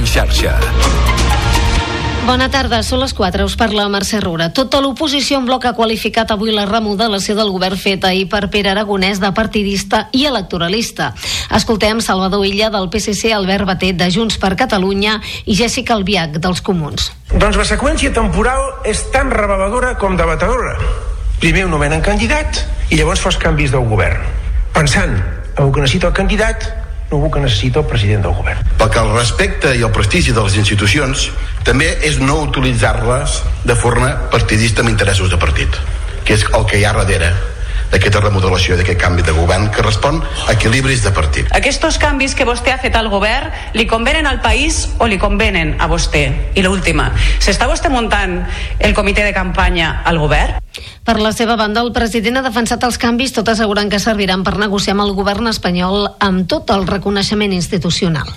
En xarxa. Bona tarda, són les 4, us parla Mercè Rura. Tota l'oposició en bloc ha qualificat avui la remodelació del govern feta ahir per Pere Aragonès de partidista i electoralista. Escoltem Salvador Illa del PSC, Albert Batet de Junts per Catalunya i Jessica Albiach dels Comuns. Doncs la seqüència temporal és tan reveladora com debatedora. Primer ho nomenen candidat i llavors fas canvis del govern. Pensant en el que necessita el candidat no el que necessita el president del govern. Perquè el respecte i el prestigi de les institucions també és no utilitzar-les de forma partidista amb interessos de partit, que és el que hi ha darrere d'aquesta remodelació, d'aquest canvi de govern que respon a equilibris de partit. Aquests canvis que vostè ha fet al govern li convenen al país o li convenen a vostè? I l'última, s'està vostè muntant el comitè de campanya al govern? Per la seva banda, el president ha defensat els canvis, tot assegurant que serviran per negociar amb el govern espanyol amb tot el reconeixement institucional.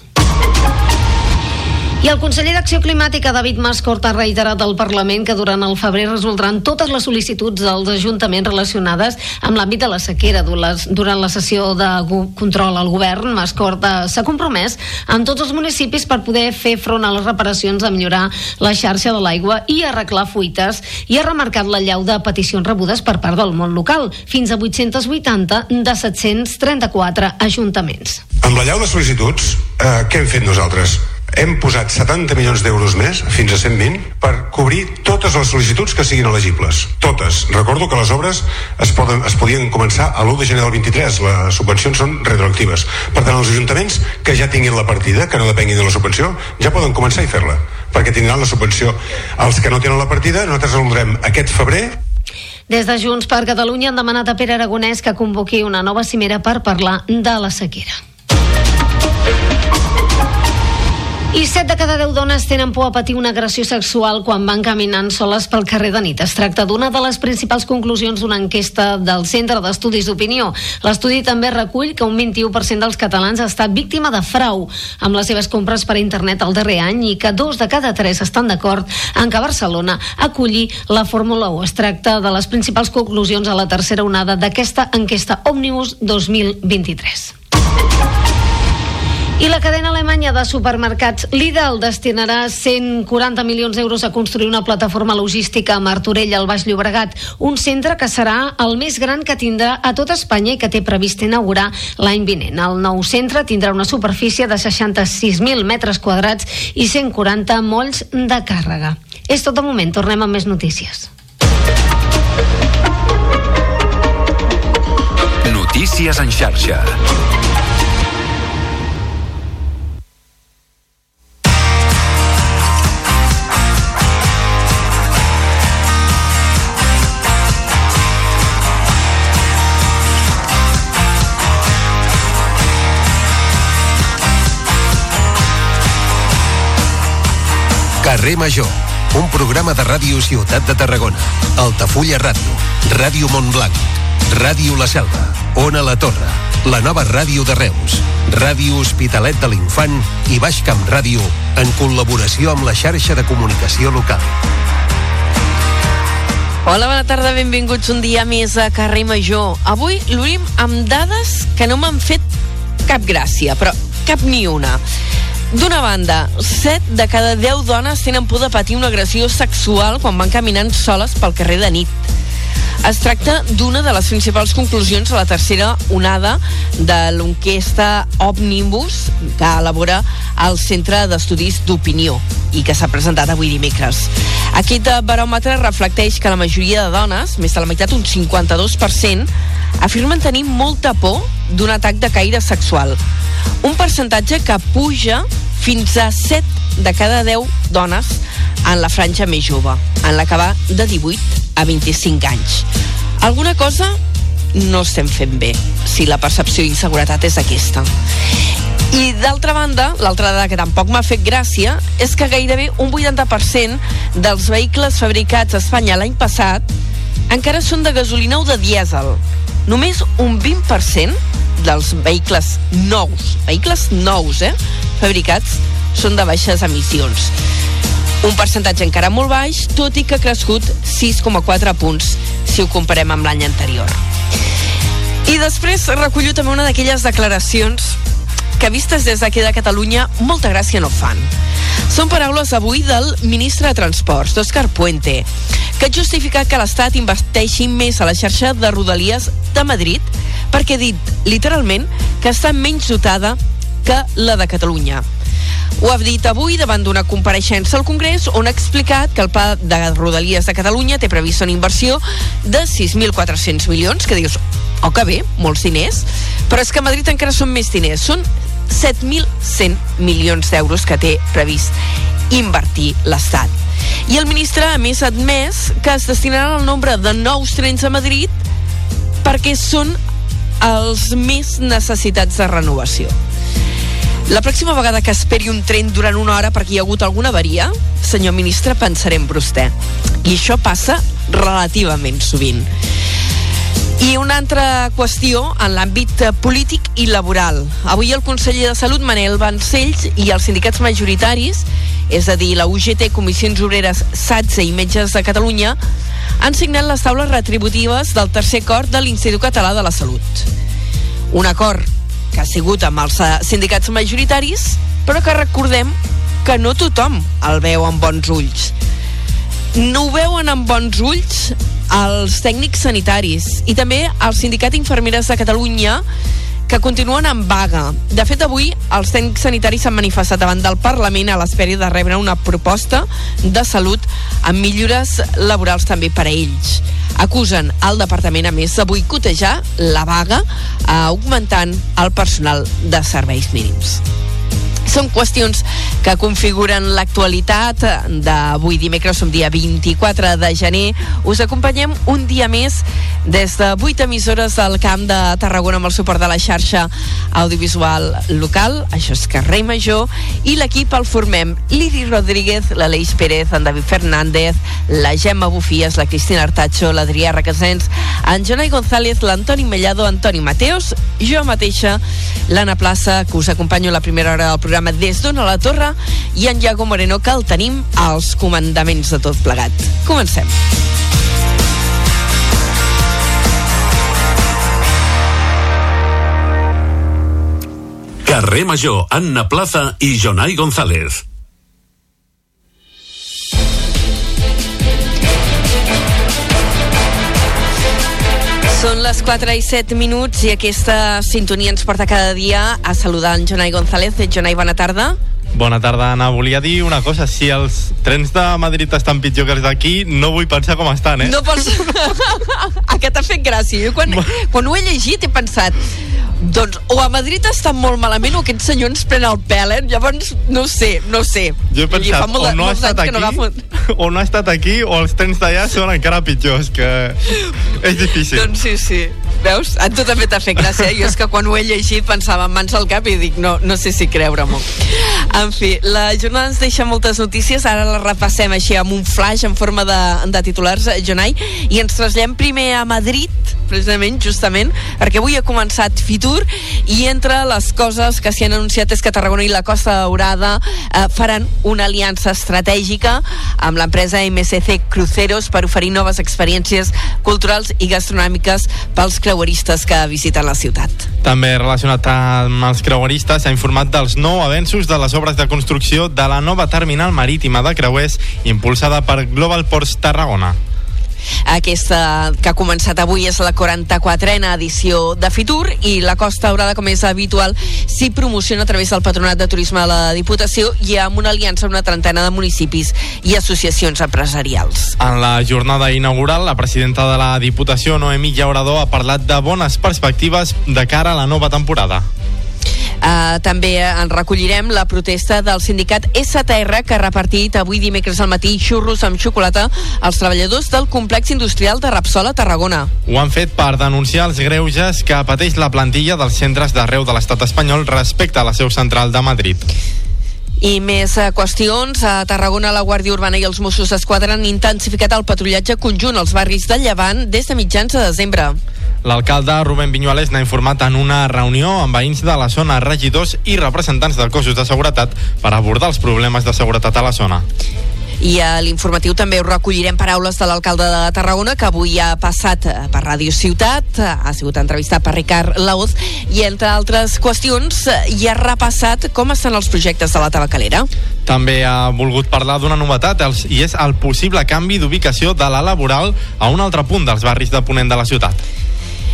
I el conseller d'Acció Climàtica, David Mascort, ha reiterat al Parlament que durant el febrer resoldran totes les sol·licituds dels ajuntaments relacionades amb l'àmbit de la sequera. Durant la sessió de control al govern, Mascort s'ha compromès amb tots els municipis per poder fer front a les reparacions, a millorar la xarxa de l'aigua i arreglar fuites i ha remarcat la llau de peticions rebudes per part del món local, fins a 880 de 734 ajuntaments. Amb la llau de sol·licituds, eh, què hem fet nosaltres? Hem posat 70 milions d'euros més, fins a 120, per cobrir totes les sol·licituds que siguin elegibles. Totes. Recordo que les obres es, poden, es podien començar a l'1 de gener del 23. Les subvencions són retroactives. Per tant, els ajuntaments que ja tinguin la partida, que no depenguin de la subvenció, ja poden començar a fer-la, perquè tindran la subvenció. Els que no tenen la partida, nosaltres resoldrem aquest febrer des de Junts per Catalunya han demanat a Pere Aragonès que convoqui una nova cimera per parlar de la sequera. I 7 de cada 10 dones tenen por a patir una agressió sexual quan van caminant soles pel carrer de nit. Es tracta d'una de les principals conclusions d'una enquesta del Centre d'Estudis d'Opinió. L'estudi també recull que un 21% dels catalans ha estat víctima de frau amb les seves compres per internet el darrer any i que dos de cada tres estan d'acord en que Barcelona acolli la Fórmula 1. Es tracta de les principals conclusions a la tercera onada d'aquesta enquesta Òmnibus 2023. I la cadena alemanya de supermercats Lidl destinarà 140 milions d'euros a construir una plataforma logística a Martorell, al Baix Llobregat, un centre que serà el més gran que tindrà a tot Espanya i que té previst inaugurar l'any vinent. El nou centre tindrà una superfície de 66.000 metres quadrats i 140 molls de càrrega. És tot de moment, tornem amb més notícies. Notícies en xarxa. Carrer Major, un programa de ràdio Ciutat de Tarragona, Altafulla Ràdio, Ràdio Montblanc, Ràdio La Selva, Ona La Torre, la nova ràdio de Reus, Ràdio Hospitalet de l'Infant i Baix Camp Ràdio en col·laboració amb la xarxa de comunicació local. Hola, bona tarda, benvinguts un dia més a Carrer Major. Avui l'obrim amb dades que no m'han fet cap gràcia, però cap ni una. D'una banda, 7 de cada 10 dones tenen por de patir una agressió sexual quan van caminant soles pel carrer de nit. Es tracta d'una de les principals conclusions a la tercera onada de l'enquesta Omnibus que elabora el Centre d'Estudis d'Opinió i que s'ha presentat avui dimecres. Aquest baròmetre reflecteix que la majoria de dones, més de la meitat, un 52%, afirmen tenir molta por d'un atac de caire sexual. Un percentatge que puja fins a 7 de cada 10 dones en la franja més jove, en la que va de 18 a 25 anys. Alguna cosa no estem fent bé, si la percepció d'inseguretat és aquesta. I d'altra banda, l'altra dada que tampoc m'ha fet gràcia és que gairebé un 80% dels vehicles fabricats a Espanya l'any passat encara són de gasolina o de dièsel. Només un 20% dels vehicles nous, vehicles nous, eh, fabricats, són de baixes emissions. Un percentatge encara molt baix, tot i que ha crescut 6,4 punts si ho comparem amb l'any anterior. I després recullo també una d'aquelles declaracions que vistes des d'aquí de Catalunya molta gràcia no fan. Són paraules avui del ministre de Transports, d'Òscar Puente, que ha justificat que l'Estat investeixi més a la xarxa de Rodalies de Madrid perquè ha dit, literalment, que està menys dotada que la de Catalunya. Ho ha dit avui davant d'una compareixença al Congrés on ha explicat que el Pla de Rodalies de Catalunya té previst una inversió de 6.400 milions, que dius, oh que bé, molts diners, però és que a Madrid encara són més diners, són 7.100 milions d'euros que té previst invertir l'Estat. I el ministre, a més, ha admès que es destinaran el nombre de nous trens a Madrid perquè són els més necessitats de renovació. La pròxima vegada que esperi un tren durant una hora perquè hi ha hagut alguna avaria, senyor ministre, pensaré en vostè. I això passa relativament sovint. I una altra qüestió en l'àmbit polític i laboral. Avui el conseller de Salut, Manel Vancells, i els sindicats majoritaris, és a dir, la UGT, Comissions Obreres, SATSE i Metges de Catalunya, han signat les taules retributives del tercer acord de l'Institut Català de la Salut. Un acord que ha sigut amb els eh, sindicats majoritaris, però que recordem que no tothom el veu amb bons ulls. No ho veuen amb bons ulls els tècnics sanitaris i també el Sindicat Infermeres de Catalunya que continuen en vaga. De fet, avui els tècnics sanitaris s'han manifestat davant del Parlament a l'espera de rebre una proposta de salut amb millores laborals també per a ells. Acusen el departament, a més, de boicotejar la vaga eh, augmentant el personal de serveis mínims. Són qüestions que configuren l'actualitat d'avui dimecres, som dia 24 de gener. Us acompanyem un dia més des de 8 emissores del Camp de Tarragona amb el suport de la xarxa audiovisual local. Això és Carrer Major. I l'equip el formem Liri Rodríguez, l'Aleix Pérez, en David Fernández, la Gemma Bufies, la Cristina Artacho, l'Adrià Requesens, en Jonai González, l'Antoni Mellado, Antoni Mateos, jo mateixa, l'Anna Plaça, que us acompanyo a la primera hora del programa programa des d'Ona la Torre i en Iago Moreno que el tenim als comandaments de tot plegat. Comencem. Carrer Major, Anna Plaza i Jonai González. Les 4 i 7 minuts i aquesta sintonia ens porta cada dia a saludar en Jonai González. Jonai, bona tarda. Bona tarda, Anna. Volia dir una cosa. Si els trens de Madrid estan pitjor que els d'aquí, no vull pensar com estan, eh? No pots... Aquest t'ha fet gràcia. Jo quan, quan ho he llegit he pensat doncs o a Madrid està molt malament o aquest senyor ens pren el pèl, eh? Llavors, no sé, no sé. Jo he pensat, o no ha estat aquí, no o no ha estat aquí, o els trens d'allà són encara pitjors, que és difícil. Doncs sí, sí. Veus? A tu també t'ha fet gràcia. Jo és que quan ho he llegit pensava en mans al cap i dic, no, no sé si creure-m'ho. En fi, la jornada ens deixa moltes notícies, ara la repassem així amb un flash en forma de, de titulars, Jonai, i ens traslladem primer a Madrid, precisament, justament, perquè avui ha començat Fitur i entre les coses que s'hi han anunciat és que Tarragona i la Costa Daurada eh, faran una aliança estratègica amb l'empresa MSC Cruceros per oferir noves experiències culturals i gastronòmiques pels creueristes que visiten la ciutat. També relacionat amb els creueristes s'ha informat dels nou avenços de les obres de construcció de la nova terminal marítima de creuers impulsada per Global Ports Tarragona. Aquesta que ha començat avui és la 44a edició de Fitur i la Costa Daurada, com és habitual, s'hi promociona a través del Patronat de Turisme de la Diputació i amb una aliança amb una trentena de municipis i associacions empresarials. En la jornada inaugural, la presidenta de la Diputació, Noemí Llaurador, ha parlat de bones perspectives de cara a la nova temporada. Uh, també en recollirem la protesta del sindicat STR que ha repartit avui dimecres al matí xurros amb xocolata als treballadors del complex industrial de Rapsola a Tarragona. Ho han fet per denunciar els greuges que pateix la plantilla dels centres d'arreu de l'estat espanyol respecte a la seu central de Madrid. I més eh, qüestions. A Tarragona, la Guàrdia Urbana i els Mossos d'Esquadra han intensificat el patrullatge conjunt als barris de Llevant des de mitjans de desembre. L'alcalde Rubén Viñuales n'ha informat en una reunió amb veïns de la zona, regidors i representants de cossos de seguretat per abordar els problemes de seguretat a la zona. I a l'informatiu també us recollirem paraules de l'alcalde de Tarragona, que avui ha passat per Ràdio Ciutat, ha sigut entrevistat per Ricard Laoz, i entre altres qüestions hi ha repassat com estan els projectes de la tabacalera. També ha volgut parlar d'una novetat els, i és el possible canvi d'ubicació de la laboral a un altre punt dels barris de Ponent de la ciutat.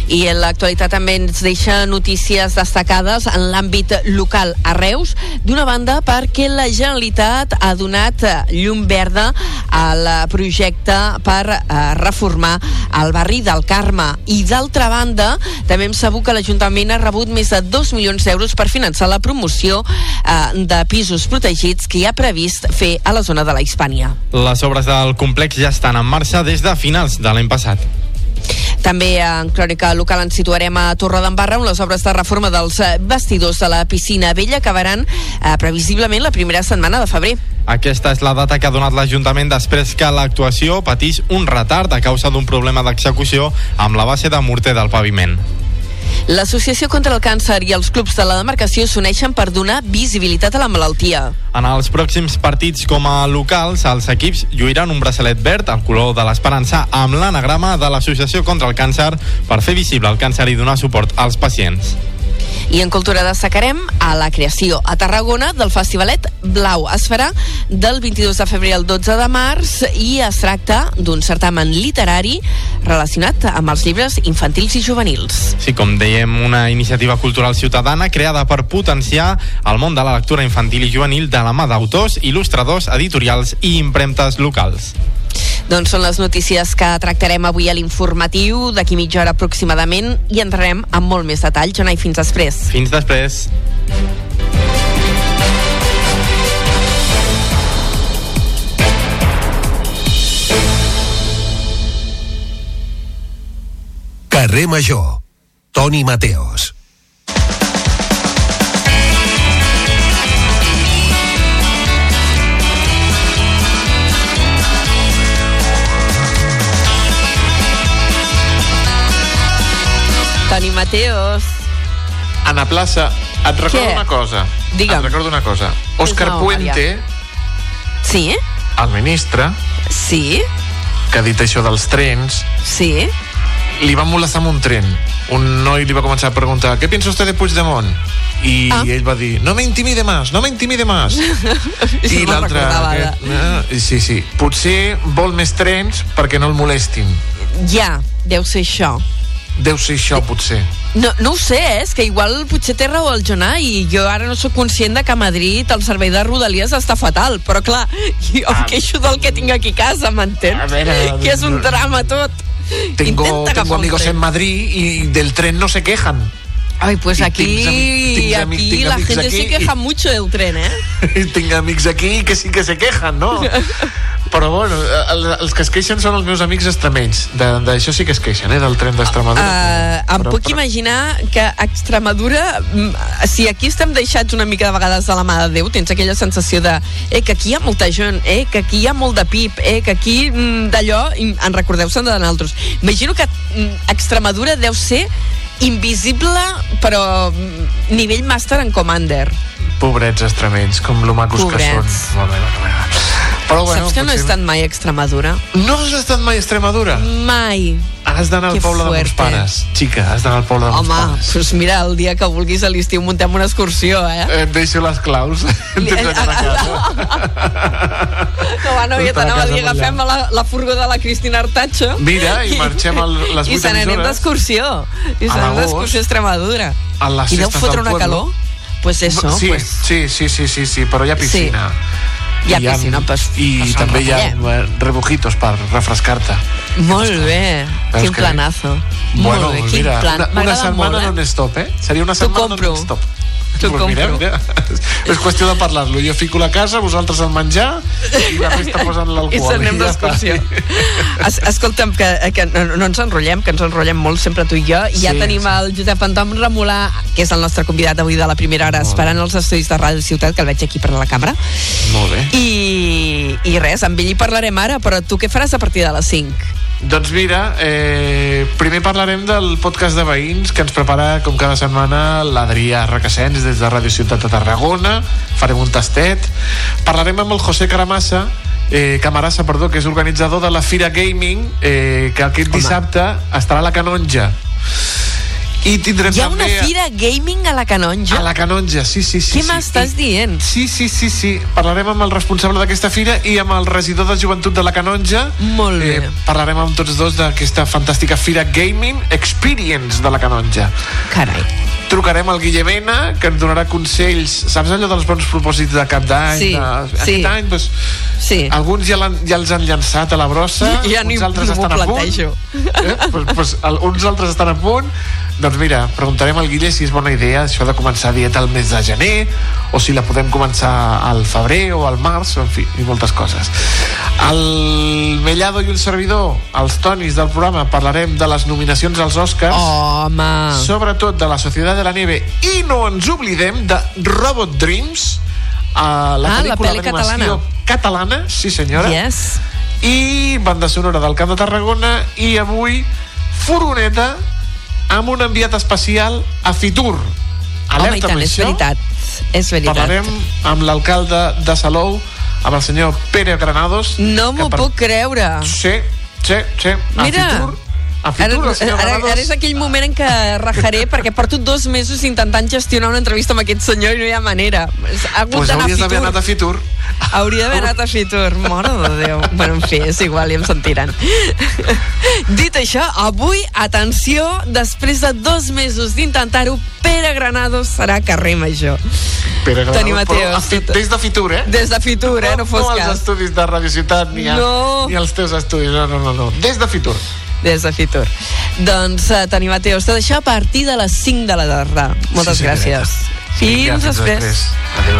I en l'actualitat també ens deixa notícies destacades en l'àmbit local a Reus. D'una banda, perquè la Generalitat ha donat eh, llum verda al projecte per eh, reformar el barri del Carme. I d'altra banda, també hem sabut que l'Ajuntament ha rebut més de 2 milions d'euros per finançar la promoció eh, de pisos protegits que hi ha previst fer a la zona de la Hispània. Les obres del complex ja estan en marxa des de finals de l'any passat. També en crònica local ens situarem a Torre d'Embarra on les obres de reforma dels eh, vestidors de la piscina vella acabaran eh, previsiblement la primera setmana de febrer. Aquesta és la data que ha donat l'Ajuntament després que l'actuació patís un retard a causa d'un problema d'execució amb la base de morter del paviment. L'Associació contra el Càncer i els clubs de la demarcació s'uneixen per donar visibilitat a la malaltia. En els pròxims partits com a locals, els equips lluiran un braçalet verd, el color de l'esperança, amb l'anagrama de l'Associació contra el Càncer per fer visible el càncer i donar suport als pacients. I en cultura destacarem a la creació a Tarragona del Festivalet Blau. Es farà del 22 de febrer al 12 de març i es tracta d'un certamen literari relacionat amb els llibres infantils i juvenils. Sí, com dèiem, una iniciativa cultural ciutadana creada per potenciar el món de la lectura infantil i juvenil de la mà d'autors, il·lustradors, editorials i impremtes locals. Doncs són les notícies que tractarem avui a l'informatiu, d'aquí mitja hora aproximadament, i entrarem amb molt més detall. Jonai, fins després. Fins després. Carrer Major. Toni Mateos. Toni Mateos. Ana Plaça, et recordo Què? una cosa. Digue'm. Et recordo una cosa. Òscar No, Puente, Sí? el ministre, Sí? que ha dit això dels trens, Sí? li va molestar amb un tren. Un noi li va començar a preguntar ¿Qué piensa usted de Puigdemont? I Ah. ell va dir, no me intimide más, no me intimide más. I me'n l'altre, aquest, ah, sí, sí, potser vol més trens perquè no el molestin. Ja, deu ser això. Deu ser això, potser. No, no ho sé, eh? és que igual potser té raó el Jonà i jo ara no sóc conscient de que a Madrid el servei de Rodalies està fatal, però clar, jo em queixo del que tinc aquí a casa, m'entens? Que és un drama tot. Tengo, Intenta tengo amigos en Madrid y del tren no se quejan. Ay, pues aquí, tinc tinc aquí tinc la gente aquí se queja mucho del tren, eh? Tinc amics aquí que sí que se quejan, no? Però bueno, el- els que es queixen són els meus amics extremenys. De- D'això sí que es queixen, eh? Del tren d'Extremadura. Uh, em Però- puc però- imaginar que a Extremadura, mm, si aquí estem deixats una mica de vegades de la mà de Déu, tens aquella sensació de eh, que aquí hi ha molta gent, eh, que aquí hi ha molt de pip, eh, que aquí mm, d'allò en recordeu-se'n de naltros. Imagino que mm, Extremadura deu ser invisible, però nivell Master en Commander. Pobrets extremenys, com lo macos que són. Pobrets. Molt bé, molt bé. Però bueno, Saps que no he potser- estat mai a Extremadura? No has estat mai a Extremadura? Mai. Has d'anar al poble de mons fuerte. pares. Xica, has d'anar al poble de mons Home, pares. doncs mira, el dia que vulguis a l'estiu muntem una excursió, eh? Eh, Et deixo les claus. Em tens a casa. No, va, no, la t'anava a dir, agafem la, la furgó de la Cristina Artacho. Mira, i marxem al- les I vuit se n'anem emissores. d'excursió. I se A n'anem d'excursió a Extremadura. A les I deu fotre una pueblo. calor? Pues eso, sí, pues... sí, sí, sí, sí, sí, però hi ha piscina. Hi ha I piscina, pues, I pues també hi ha eh, rebujitos per refrescar-te. Molt bé, Veus quin planazo. Bueno, molt bé, quin mira, plan. una, una setmana molt, eh? non-stop, eh? Seria una setmana non-stop. T'ho Pues mira, compro. mira, és qüestió de parlar-lo. Jo fico la casa, vosaltres el menjar i la resta posen l'alcohol. I se ja està. d'excursió. Es, escolta'm, que, que no, ens enrotllem, que ens enrotllem molt sempre tu i jo, i ja Sí, tenim sí. el Josep Anton Remolà, que és el nostre convidat avui de la primera hora, esperant els estudis de Ràdio Ciutat, que el veig aquí per la càmera. Molt bé. I, I res, amb ell hi parlarem ara, però tu què faràs a partir de les 5? Doncs mira, eh, primer parlarem del podcast de veïns que ens prepara com cada setmana l'Adrià Requesens des de Ràdio Ciutat de Tarragona farem un tastet parlarem amb el José Caramassa eh, Camarassa, perdó, que és organitzador de la Fira Gaming, eh, que aquest Home. dissabte estarà a la Canonja. I tindrem Hi ha una també... fira gaming a la Canonja? A la Canonja, sí, sí, sí. Què sí. m'estàs dient? Sí, sí, sí, sí. Parlarem amb el responsable d'aquesta fira i amb el regidor de joventut de la Canonja. Molt bé. Eh, parlarem amb tots dos d'aquesta fantàstica fira Gaming Experience de la Canonja. Carai. Trucarem al Guille Mena, que ens donarà consells. Saps allò dels bons propòsits de cap d'any? Sí, de... sí. Aquest any, doncs, Sí. alguns ja, ja els han llançat a la brossa, Ja ni- uns altres estan a punt. Eh? Pues, pues, el, uns altres estan a punt. Doncs mira, preguntarem al Guille si és bona idea això de començar dieta al mes de gener o si la podem començar al febrer o al març, o en fi, i moltes coses. El Mellado i un servidor, els tonis del programa, parlarem de les nominacions als Oscars. Home. Sobretot de la Societat de la Neve i no ens oblidem de Robot Dreams, a la Ah, la pel·lícula d'animació catalana, sí senyora. Yes. I banda sonora del Camp de Tarragona i avui furgoneta amb un enviat especial a Fitur. Home, i Alerta tant, amb és veritat. És veritat. Parlarem amb l'alcalde de Salou, amb el senyor Pere Granados. No m'ho per- puc creure. Sí, sí, sí. A Mira. Fitur, a Ara, Fitur, senyor ara, Granados... ara és aquell moment en què rajaré perquè porto dos mesos intentant gestionar una entrevista amb aquest senyor i no hi ha manera. Ha hagut Pues a hauries d'haver anat a Fitur. Hauria d'haver anat a Fitur, mare de Déu. Bueno, en fi, és igual, ja em sentiran. Dit això, avui, atenció, després de dos mesos d'intentar-ho, Pere Granados serà carrer Major. Pere Granados, Toni Mateos, però a fi- des de Fitur, eh? Des de Fitur, eh? No fos no als cas. estudis de Radio Ciutat ni, a, No. ni als teus estudis, no, no, no, no. Des de Fitur. Des de Fitur. Doncs, uh, Toni Mateos, tot això a partir de les 5 de la tarda. Moltes Sí, gràcies. senyoreta. Fins, Vinga, després. Adéu,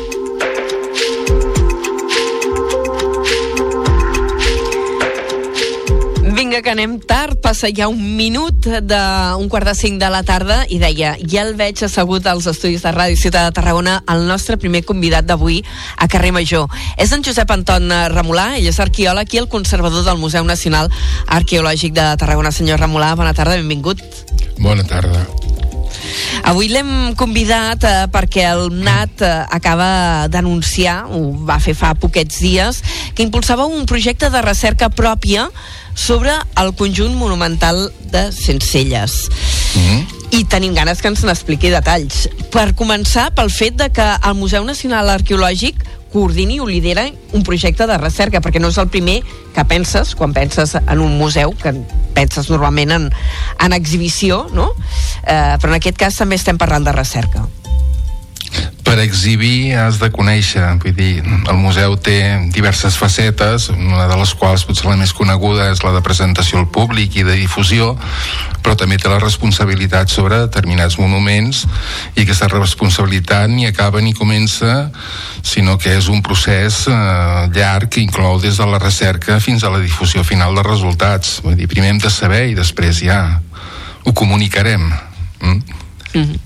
Vinga, que anem tard, passa ja un minut d'un quart de cinc de la tarda i deia, ja el veig assegut als estudis de Ràdio Ciutat de Tarragona el nostre primer convidat d'avui a Carrer Major. És en Josep Anton Remolà, ell és arqueòleg i el conservador del Museu Nacional Arqueològic de Tarragona. Senyor Remolà, bona tarda, benvingut. Bona tarda. Avui l'hem convidat eh, perquè el NAT eh, acaba d'anunciar, ho va fer fa poquets dies, que impulsava un projecte de recerca pròpia sobre el conjunt monumental de Sencelles. Mm. I tenim ganes que ens n'expliqui detalls. Per començar, pel fet de que el Museu Nacional Arqueològic coordini o lidera un projecte de recerca, perquè no és el primer que penses quan penses en un museu, que penses normalment en, en exhibició, no? Eh, però en aquest cas també estem parlant de recerca. Per exhibir has de conèixer, vull dir, el museu té diverses facetes, una de les quals potser la més coneguda és la de presentació al públic i de difusió, però també té la responsabilitat sobre determinats monuments i aquesta responsabilitat ni acaba ni comença, sinó que és un procés eh, llarg que inclou des de la recerca fins a la difusió final dels resultats. Vull dir, primer hem de saber i després ja ho comunicarem. Mm?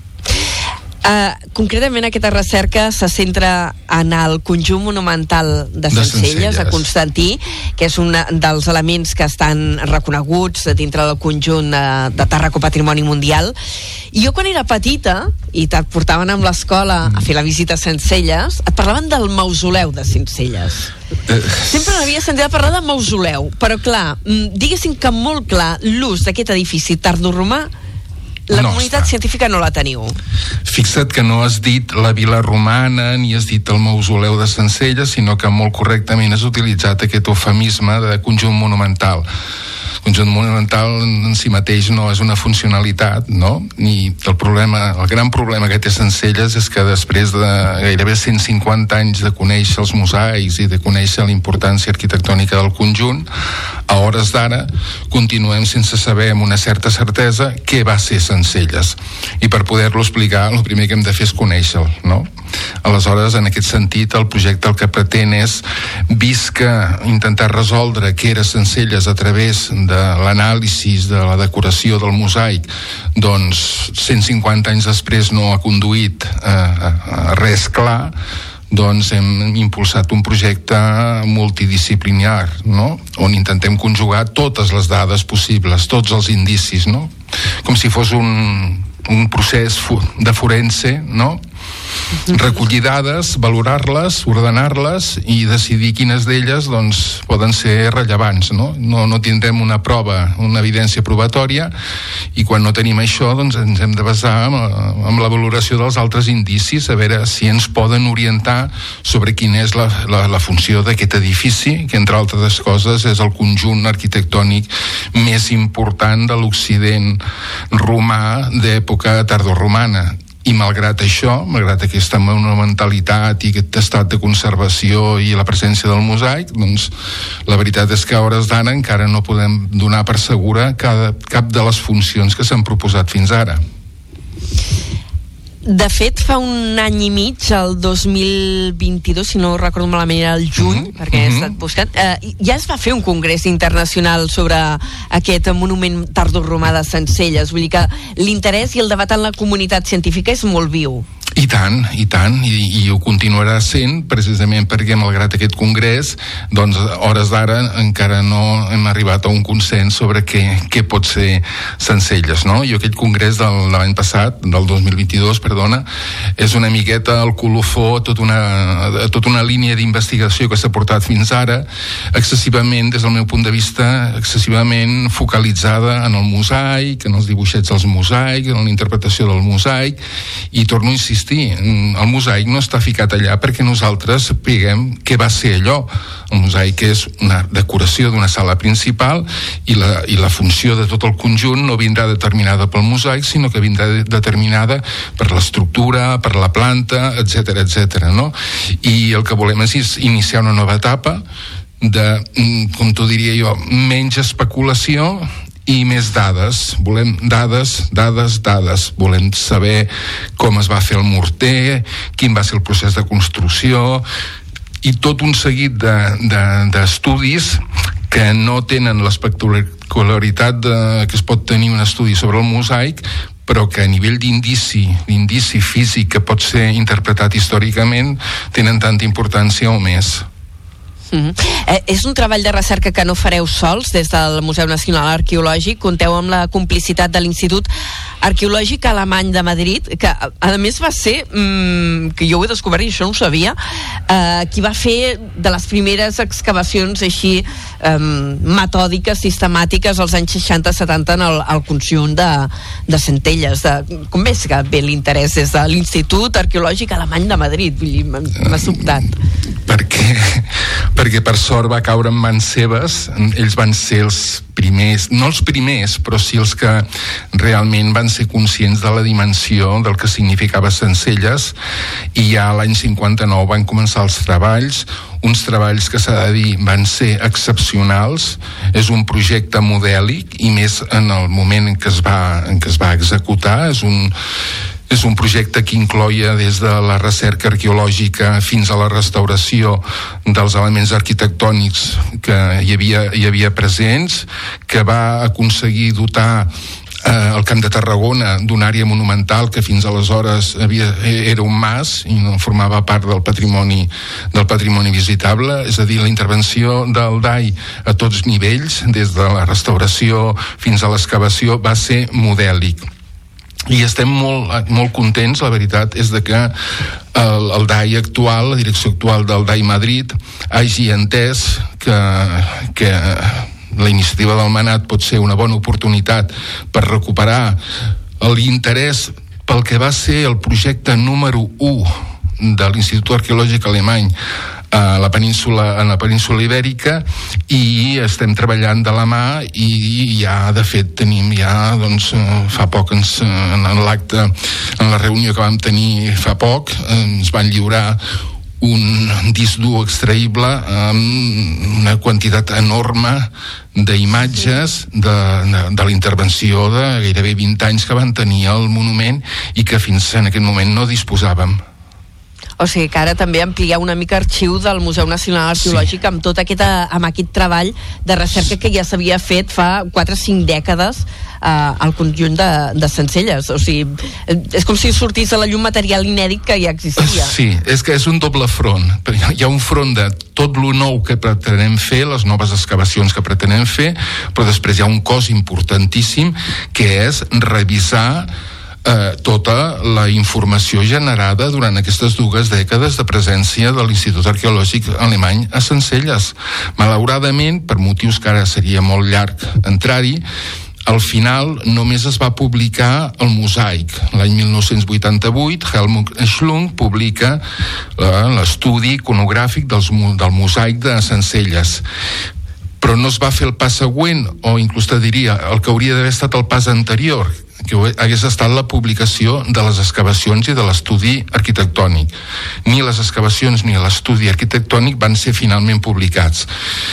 Uh, concretament aquesta recerca se centra en el conjunt monumental de De Sencelles, a. Constantí, que és un dels elements que estan reconeguts dintre del conjunt uh, de Tàrraco Patrimoni Mundial. I jo quan era petita, i et portaven amb l'escola a fer la visita a Sencelles, et parlaven del mausoleu de Sencelles. Eh, Sempre n'havia sentit a parlar de mausoleu, però clar, mm, diguéssim que molt clar l'ús d'aquest edifici tardoromà la No comunitat està. científica no la teniu. Fixa't que no has dit la vila romana ni has dit el mausoleu de Sencelles, sinó que molt correctament has utilitzat aquest eufemisme de conjunt monumental. Conjunt monumental en si mateix no és una funcionalitat, no? Ni el problema, el gran problema que té Sencelles és que després de gairebé 150 anys de conèixer els mosaics i de conèixer la importància arquitectònica del conjunt, a hores d'ara continuem sense saber amb una certa certesa què va ser Sencelles. I per poder-lo explicar, el primer que hem de fer és conèixer-lo, no? Aleshores, en aquest sentit, el projecte el que pretén és, que intentar resoldre què era Sencelles a través de l'anàlisi de la decoració del mosaic, doncs 150 anys després no ha conduït a, a, a res clar, doncs hem impulsat un projecte multidisciplinar, no? on intentem conjugar totes les dades possibles, tots els indicis, no? com si fos un, un procés de forense, no? Recollir dades, valorar-les, ordenar-les i decidir quines d'elles doncs, poden ser rellevants. No? No, no tindrem una prova, una evidència probatòria i quan no tenim això doncs, ens hem de basar amb, amb la valoració dels altres indicis, a veure si ens poden orientar sobre quina és la, la, la funció d'aquest edifici, que entre altres coses és el conjunt arquitectònic més important de l'Occident romà d'època tardoromana i malgrat això, malgrat aquesta monumentalitat i aquest estat de conservació i la presència del mosaic, doncs la veritat és que a hores d'ara encara no podem donar per segura cada, cap de les funcions que s'han proposat fins ara. De fet, fa un any i mig, el 2022, si no recordo malament, era el juny, mm -hmm. perquè he estat buscant, eh, ja es va fer un congrés internacional sobre aquest monument tardoromà de Sencelles. Vull dir que l'interès i el debat en la comunitat científica és molt viu. I tant, i tant, i, i ho continuarà sent precisament perquè malgrat aquest congrés doncs hores d'ara encara no hem arribat a un consens sobre què, què pot ser Sencelles, no? I aquest congrés de l'any passat, del 2022, perdona, és una miqueta el colofó tot una, tota una línia d'investigació que s'ha portat fins ara, excessivament, des del meu punt de vista, excessivament focalitzada en el mosaic, en els dibuixets dels mosaics, en la interpretació del mosaic, i torno a insistir insistir, mm, el mosaic no està ficat allà perquè nosaltres sapiguem què va ser allò. El mosaic és una decoració d'una sala principal i la, i la funció de tot el conjunt no vindrà determinada pel mosaic, sinó que vindrà determinada per l'estructura, per la planta, etc etc. no? I el que volem és iniciar una nova etapa de, mm, com t'ho diria jo, menys especulació i més dades. Volem dades, dades, dades. Volem saber com es va fer el morter, quin va ser el procés de construcció, i tot un seguit d'estudis de, de, que no tenen l'espectacularitat que es pot tenir un estudi sobre el mosaic, però que a nivell d'indici, d'indici físic que pot ser interpretat històricament, tenen tanta importància o més. Mm -hmm. eh, és un treball de recerca que no fareu sols des del Museu Nacional Arqueològic, conteu amb la complicitat de l'Institut Arqueològic Alemany de Madrid, que a més va ser, mm, que jo ho he descobert i això no ho sabia, eh, qui va fer de les primeres excavacions així eh, metòdiques, sistemàtiques als anys 60-70 en el, el conjunt de, de Centelles. De, com és que ve l'interès des de l'Institut Arqueològic Alemany de Madrid? M'ha sobtat. Perquè perquè per sort va caure en mans seves, ells van ser els primers, no els primers, però sí els que realment van ser conscients de la dimensió del que significava Sencelles. I ja l'any 59 van començar els treballs, uns treballs que s'ha de dir van ser excepcionals, és un projecte modèlic i més en el moment en què es va, en què es va executar, és un, és un projecte que incloia des de la recerca arqueològica fins a la restauració dels elements arquitectònics que hi havia, hi havia presents, que va aconseguir dotar eh, el Camp de Tarragona d'una àrea monumental que fins aleshores havia, era un mas i no formava part del patrimoni del patrimoni visitable, és a dir, la intervenció del DAI a tots nivells, des de la restauració fins a l'excavació, va ser modèlic i estem molt, molt contents, la veritat és de que el, el DAI actual, la direcció actual del DAI Madrid, hagi entès que, que la iniciativa del Manat pot ser una bona oportunitat per recuperar l'interès pel que va ser el projecte número 1 de l'Institut Arqueològic Alemany a la península, en la península ibèrica i estem treballant de la mà i ja de fet tenim ja doncs eh, fa poc ens, eh, en l'acte en la reunió que vam tenir fa poc ens van lliurar un disc dur extraïble amb una quantitat enorme d'imatges de, de, de la intervenció de gairebé 20 anys que van tenir el monument i que fins en aquest moment no disposàvem. O sigui que ara també ampliar una mica arxiu del Museu Nacional Arqueològic sí. amb tot aquest, eh, amb aquest treball de recerca que ja s'havia fet fa 4 o 5 dècades eh, al conjunt de, de Sencelles. O sigui, és com si sortís a la llum material inèdit que ja existia. Sí, és que és un doble front. Hi ha un front de tot lo nou que pretenem fer, les noves excavacions que pretenem fer, però després hi ha un cos importantíssim que és revisar eh, tota la informació generada durant aquestes dues dècades de presència de l'Institut Arqueològic Alemany a Sencelles. Malauradament, per motius que ara seria molt llarg entrar-hi, al final només es va publicar el mosaic. L'any 1988 Helmut Schlung publica eh, l'estudi iconogràfic dels, del mosaic de Sencelles però no es va fer el pas següent o inclús te diria el que hauria d'haver estat el pas anterior que hagués estat la publicació de les excavacions i de l'estudi arquitectònic. Ni les excavacions ni l'estudi arquitectònic van ser finalment publicats.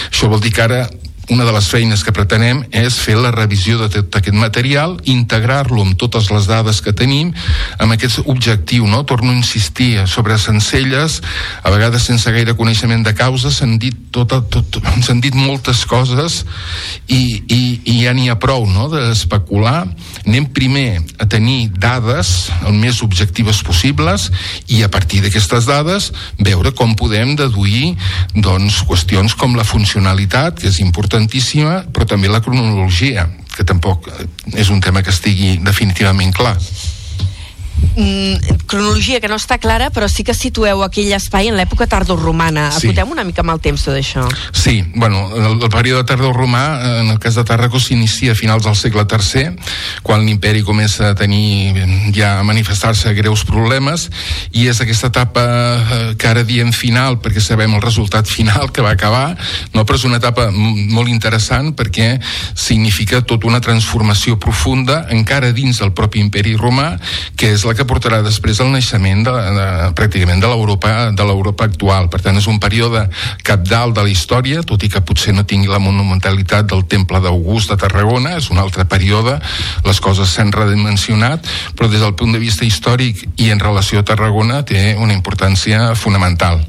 Això vol dir que ara una de les feines que pretenem és fer la revisió de tot aquest material, integrar-lo amb totes les dades que tenim, amb aquest objectiu, no? Torno a insistir sobre Sencelles, a vegades sense gaire coneixement de causa, s'han dit, tot, tot, s'han dit moltes coses i, i, i ja n'hi ha prou, no?, d'especular. Anem primer a tenir dades el més objectives possibles i a partir d'aquestes dades veure com podem deduir doncs, qüestions com la funcionalitat, que és important importantíssima, però també la cronologia, que tampoc és un tema que estigui definitivament clar mm, cronologia que no està clara, però sí que situeu aquell espai en l'època tardorromana. Sí. Acotem una mica amb el temps tot això. Sí, bueno, el, el període tardorromà, en el cas de Tàrraco, s'inicia a finals del segle III, quan l'imperi comença a tenir ja a manifestar-se greus problemes, i és aquesta etapa eh, que ara diem final, perquè sabem el resultat final que va acabar, no? però és una etapa molt interessant perquè significa tota una transformació profunda encara dins del propi imperi romà, que és la que portarà després el naixement de, de, pràcticament de l'Europa de l'Europa actual. Per tant, és un període capdalt de la història, tot i que potser no tingui la monumentalitat del Temple d'August de Tarragona, és un altre període, les coses s'han redimensionat, però des del punt de vista històric i en relació a Tarragona té una importància fonamental.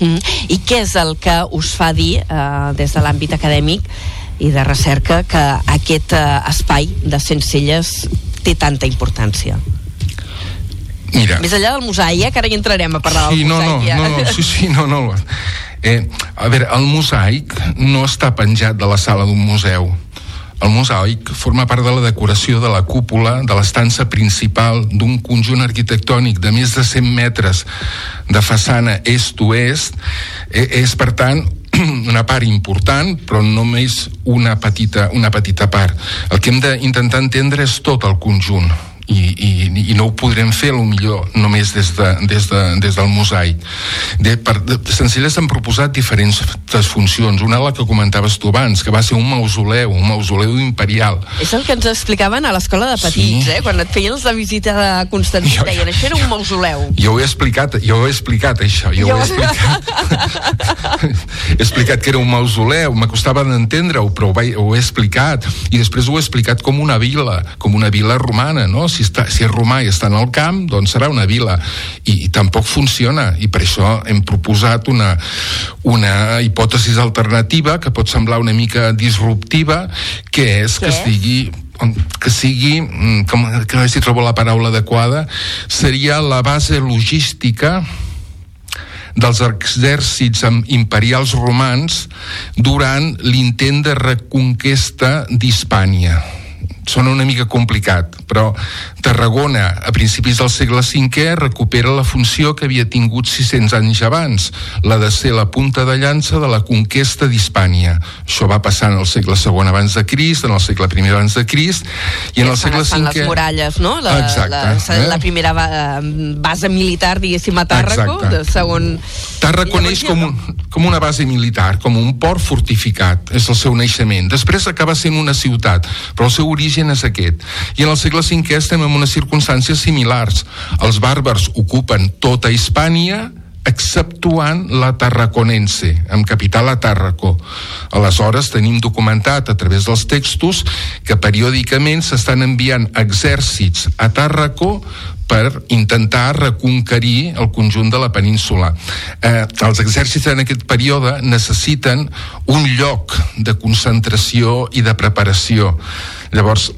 Mm. I què és el que us fa dir, eh, des de l'àmbit acadèmic i de recerca, que aquest eh, espai de Sencelles té tanta importància? Mira. Més enllà del mosaic, que ara hi entrarem a parlar sí, del no, mosaic. No, ja. no, no, sí, sí, no, no. Eh, a veure, el mosaic no està penjat de la sala d'un museu. El mosaic forma part de la decoració de la cúpula de l'estança principal d'un conjunt arquitectònic de més de 100 metres de façana est-oest. Eh, és, per tant, una part important, però només una petita, una petita part. El que hem d'intentar entendre és tot el conjunt i, i, i no ho podrem fer a lo millor només des, de, des, de, des del mosaic de, per, de, Sencelles han proposat diferents funcions una la que comentaves tu abans que va ser un mausoleu, un mausoleu imperial és el que ens explicaven a l'escola de petits sí. eh? quan et feien la visita de Constantí jo, deien això era un mausoleu jo ho he explicat, jo ho he explicat això jo, jo... ho he explicat he explicat que era un mausoleu m'acostava d'entendre-ho però ho, ho he explicat i després ho he explicat com una vila com una vila romana no? Si, està, si és romà i està en el camp, doncs serà una vila. I, i tampoc funciona, i per això hem proposat una, una hipòtesi alternativa que pot semblar una mica disruptiva, que és Què? que estigui que sigui, mm, com, que no sé si trobo la paraula adequada, seria la base logística dels exèrcits imperials romans durant l'intent de reconquesta d'Hispània sona una mica complicat, però Tarragona, a principis del segle V, recupera la funció que havia tingut 600 anys abans, la de ser la punta de llança de la conquesta d'Hispània. Això va passar en el segle II abans de Crist, en el segle I abans de Crist, i en el segle V... les muralles, no? La, Exacte, la, eh? la primera base militar, diguéssim, a Tàrraco, de segon... Tàrraco neix com, un, com una base militar, com un port fortificat, és el seu naixement. Després acaba sent una ciutat, però el seu origen és aquest. I en el segle V estem en unes circumstàncies similars. Els bàrbars ocupen tota Hispània, exceptuant la Tarraconense, amb capital a Tàrraco. Aleshores, tenim documentat a través dels textos que periòdicament s'estan enviant exèrcits a Tàrraco per intentar reconquerir el conjunt de la península. Eh, els exèrcits en aquest període necessiten un lloc de concentració i de preparació. Llavors,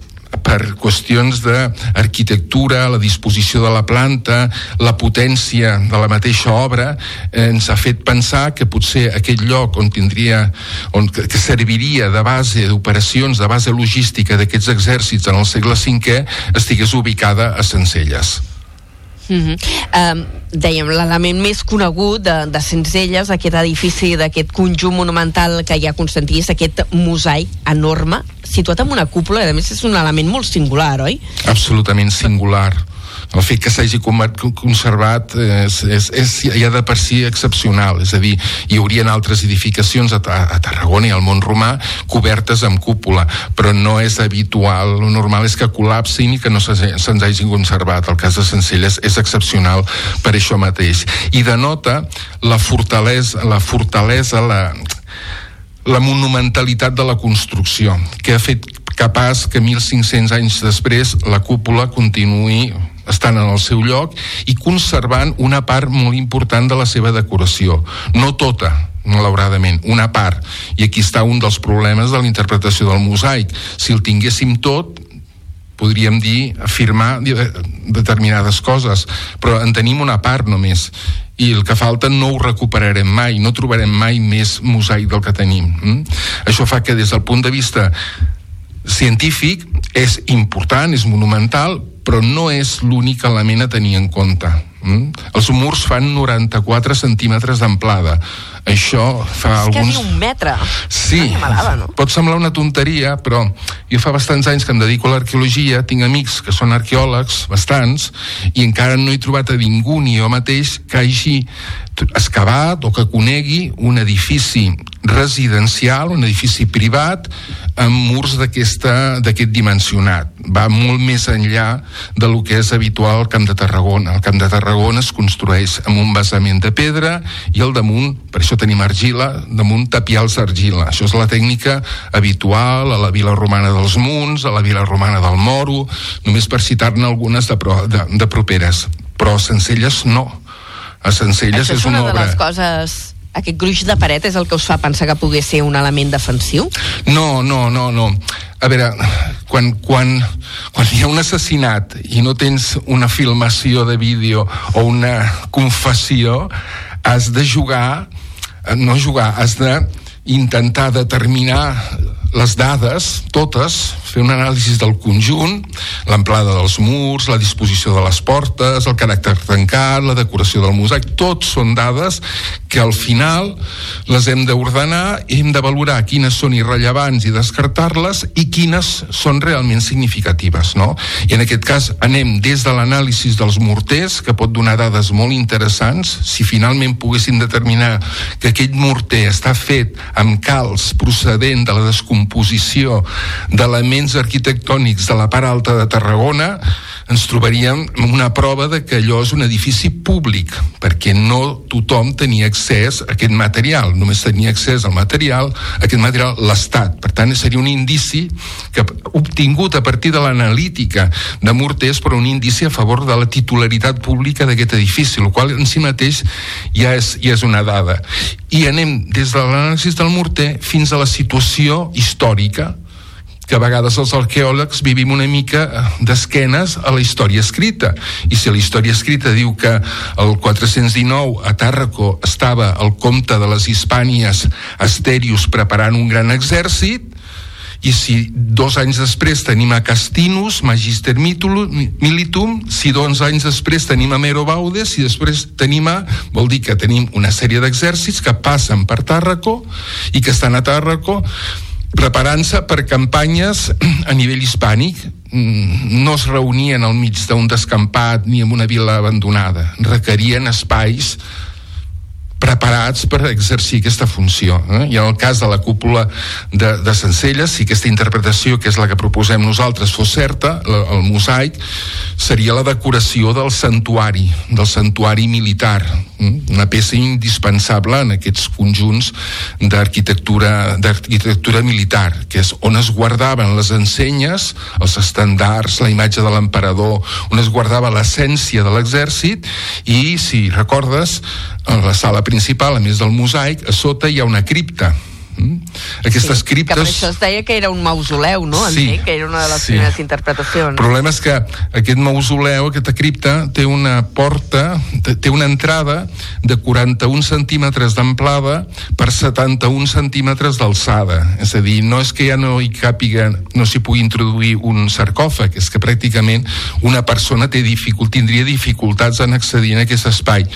per qüestions d'arquitectura, la disposició de la planta, la potència de la mateixa obra, eh, ens ha fet pensar que potser aquest lloc on tindria, on, que, serviria de base d'operacions, de base logística d'aquests exèrcits en el segle V, estigués ubicada a Sencelles. Mm -hmm. um, dèiem, l'element més conegut de, de Sencelles, aquest edifici d'aquest conjunt monumental que hi ha Constantí, és aquest mosaic enorme, situat en una cúpula, i a més és un element molt singular, oi? Absolutament singular el fet que s'hagi conservat és, és, és ja de per si excepcional, és a dir, hi haurien altres edificacions a, a Tarragona i al món romà cobertes amb cúpula, però no és habitual, lo normal és que col·lapsin i que no se'ns se hagi conservat. El cas de Sencelles és excepcional per això mateix. I denota la fortalesa, la fortalesa, la, la monumentalitat de la construcció, que ha fet capaç que 1.500 anys després la cúpula continuï estan en el seu lloc i conservant una part molt important de la seva decoració. No tota, malauradament, una part. I aquí està un dels problemes de la interpretació del mosaic. Si el tinguéssim tot, podríem dir, afirmar determinades coses, però en tenim una part només i el que falta no ho recuperarem mai, no trobarem mai més mosaic del que tenim. Mm? Això fa que des del punt de vista científic és important, és monumental, però no és l'únic element a tenir en compte. Mm? Els murs fan 94 centímetres d'amplada. Això fa és alguns... És un metre. Sí, Una no? pot semblar una tonteria, però jo fa bastants anys que em dedico a l'arqueologia, tinc amics que són arqueòlegs, bastants, i encara no he trobat a ningú, ni jo mateix, que hagi excavat o que conegui un edifici residencial, un edifici privat, amb murs d'aquest dimensionat. Va molt més enllà de lo que és habitual al Camp de Tarragona. El Camp de Tarragona es construeix amb un basament de pedra i al damunt, per això tenim argila, damunt tapials d'argila. Això és la tècnica habitual a la vila romana dels Munts, a la vila romana del Moro, només per citar-ne algunes de, pro, de, de properes. Però Sencelles no. A Sencelles Això és una, una obra... de les coses aquest gruix de paret és el que us fa pensar que pogués ser un element defensiu? No, no, no, no. A veure, quan, quan, quan hi ha un assassinat i no tens una filmació de vídeo o una confessió, has de jugar, no jugar, has de intentar determinar les dades, totes, fer un anàlisi del conjunt, l'amplada dels murs, la disposició de les portes, el caràcter tancat, la decoració del mosaic, tots són dades que al final les hem d'ordenar i hem de valorar quines són irrellevants i descartar-les i quines són realment significatives, no? I en aquest cas anem des de l'anàlisi dels morters, que pot donar dades molt interessants, si finalment poguéssim determinar que aquest morter està fet amb calç procedent de la descomposició d'elements arquitectònics de la part alta de Tarragona, ens trobaríem una prova de que allò és un edifici públic, perquè no tothom tenia accés a aquest material, només tenia accés al material, aquest material l'Estat. Per tant, seria un indici que obtingut a partir de l'analítica de Mortés, però un indici a favor de la titularitat pública d'aquest edifici, el qual en si mateix ja és, ja és una dada. I anem des de l'anàlisi del morter fins a la situació històrica que a vegades els arqueòlegs vivim una mica eh, d'esquenes a la història escrita. I si la història escrita diu que el 419 a Tàrraco estava el comte de les Hispànies Asterius preparant un gran exèrcit, i si dos anys després tenim a Castinus, Magister Militum, si dos anys després tenim a Mero Baudes, i després tenim a... vol dir que tenim una sèrie d'exèrcits que passen per Tàrraco i que estan a Tàrraco preparant-se per campanyes a nivell hispànic. Mm, no es reunien al mig d'un descampat ni en una vila abandonada. Requerien espais preparats per exercir aquesta funció. Eh? I en el cas de la cúpula de, de Sencelles, si aquesta interpretació, que és la que proposem nosaltres, fos certa, la, el mosaic, seria la decoració del santuari, del santuari militar, eh? una peça indispensable en aquests conjunts d'arquitectura d'arquitectura militar, que és on es guardaven les ensenyes, els estandards, la imatge de l'emperador, on es guardava l'essència de l'exèrcit i, si recordes, a la sala principal, a més del mosaic, a sota hi ha una cripta Mm? Aquestes sí, criptes... Que per això es deia que era un mausoleu, no? Sí, Entenc que era una de les sí. primeres interpretacions. El problema és que aquest mausoleu, aquesta cripta, té una porta, té una entrada de 41 centímetres d'amplada per 71 centímetres d'alçada. És a dir, no és que ja no hi càpiga, no s'hi pugui introduir un sarcòfag, és que pràcticament una persona té dificult, tindria dificultats en accedir en aquest espai.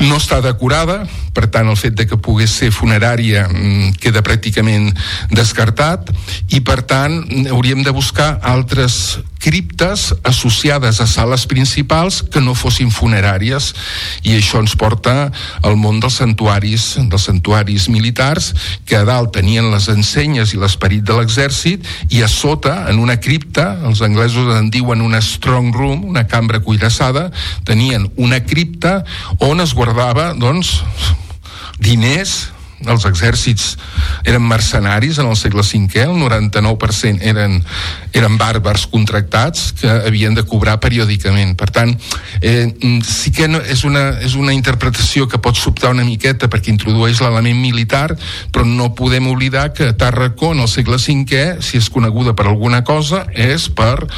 No està decorada, per tant, el fet de que pogués ser funerària mm, queda pràcticament descartat i, per tant, hauríem de buscar altres criptes associades a sales principals que no fossin funeràries. I això ens porta al món dels santuaris dels santuaris militars que a dalt tenien les ensenyes i l'esperit de l'exèrcit i a sota, en una cripta els anglesos en diuen una strong room una cambra cuirassada tenien una cripta on es guardava doncs diners els exèrcits eren mercenaris en el segle V, el 99% eren, eren bàrbars contractats que havien de cobrar periòdicament. Per tant, eh, sí que no, és, una, és una interpretació que pot sobtar una miqueta perquè introdueix l'element militar, però no podem oblidar que Tàrraco en el segle V, si és coneguda per alguna cosa, és per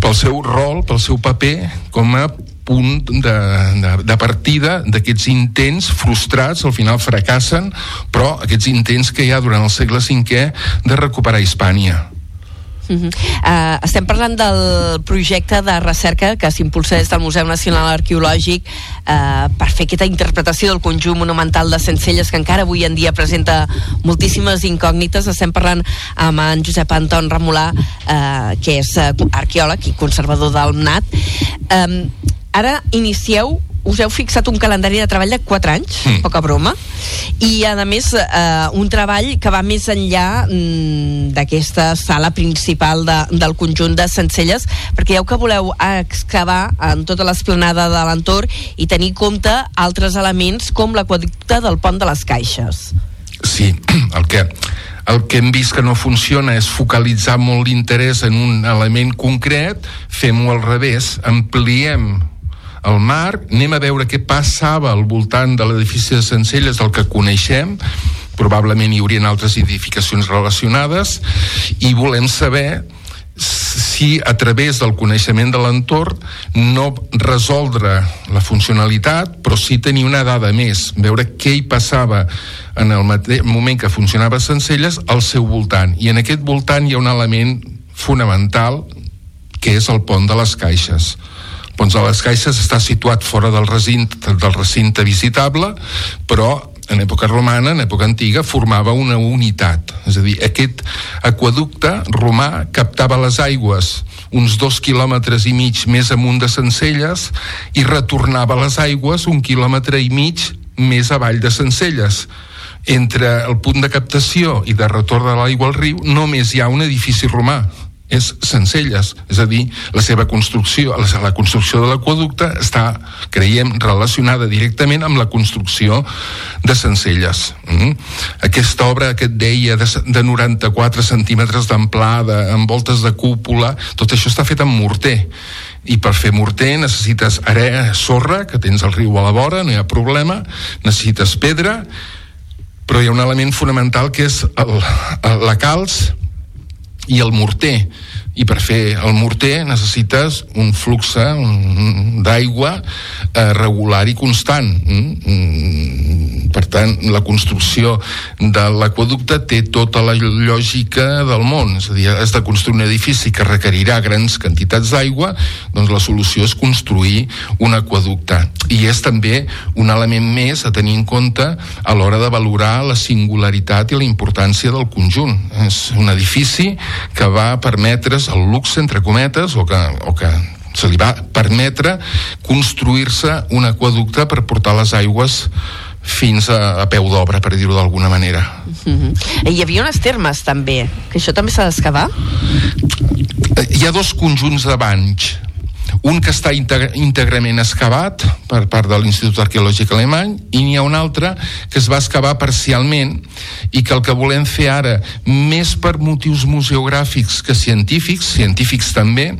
pel seu rol, pel seu paper com a punt de, de, de partida d'aquests intents frustrats, al final fracassen, però aquests intents que hi ha durant el segle V de recuperar Hispània. Uh -huh. uh, estem parlant del projecte de recerca que s'impulsa des del Museu Nacional Arqueològic uh, per fer aquesta interpretació del conjunt monumental de Sencelles que encara avui en dia presenta moltíssimes incògnites. Estem parlant amb en Josep Anton Ramolà, uh, que és uh, arqueòleg i conservador del MNAT. Um, ara inicieu us heu fixat un calendari de treball de 4 anys, mm. poca broma, i a més eh, un treball que va més enllà mm, d'aquesta sala principal de, del conjunt de Sencelles, perquè heu que voleu excavar en tota l'esplanada de l'entorn i tenir en compte altres elements com l'aquaducte del pont de les Caixes. Sí, el que el que hem vist que no funciona és focalitzar molt l'interès en un element concret, fem-ho al revés, ampliem el marc, anem a veure què passava al voltant de l'edifici de Sencelles del que coneixem, probablement hi haurien altres edificacions relacionades, i volem saber si a través del coneixement de l'entorn no resoldre la funcionalitat, però sí tenir una dada més, veure què hi passava en el moment que funcionava Sencelles al seu voltant. I en aquest voltant hi ha un element fonamental que és el pont de les caixes. El pont de les caixes està situat fora del recinte, del recinte visitable, però en època romana, en època antiga, formava una unitat. És a dir, aquest aquaducte romà captava les aigües uns dos quilòmetres i mig més amunt de Sencelles i retornava les aigües un quilòmetre i mig més avall de Sencelles. Entre el punt de captació i de retorn de l'aigua al riu només hi ha un edifici romà, és Sencelles, és a dir, la seva construcció, la, la construcció de l'aquaducte està, creiem, relacionada directament amb la construcció de Sencelles. Mm? Aquesta obra que et deia de, de 94 centímetres d'amplada, amb voltes de cúpula, tot això està fet amb morter i per fer morter necessites area, sorra, que tens el riu a la vora, no hi ha problema, necessites pedra, però hi ha un element fonamental que és el, el, la calç i el morter i per fer el morter necessites un flux d'aigua eh, regular i constant. Mm? per tant la construcció de l'aquaducte té tota la lògica del món. És a dir, has de construir un edifici que requerirà grans quantitats d'aigua doncs la solució és construir un aquaducte i és també un element més a tenir en compte a l'hora de valorar la singularitat i la importància del conjunt. És un edifici que va permetre's el luxe, entre cometes, o que, o que se li va permetre construir-se un aquaducte per portar les aigües fins a, a peu d'obra, per dir-ho d'alguna manera. Mm -hmm. Hi havia unes termes, també, que això també s'ha d'excavar? Hi ha dos conjunts de banys un que està íntegrament excavat per part de l'Institut Arqueològic Alemany i n'hi ha un altre que es va excavar parcialment i que el que volem fer ara, més per motius museogràfics que científics, científics també,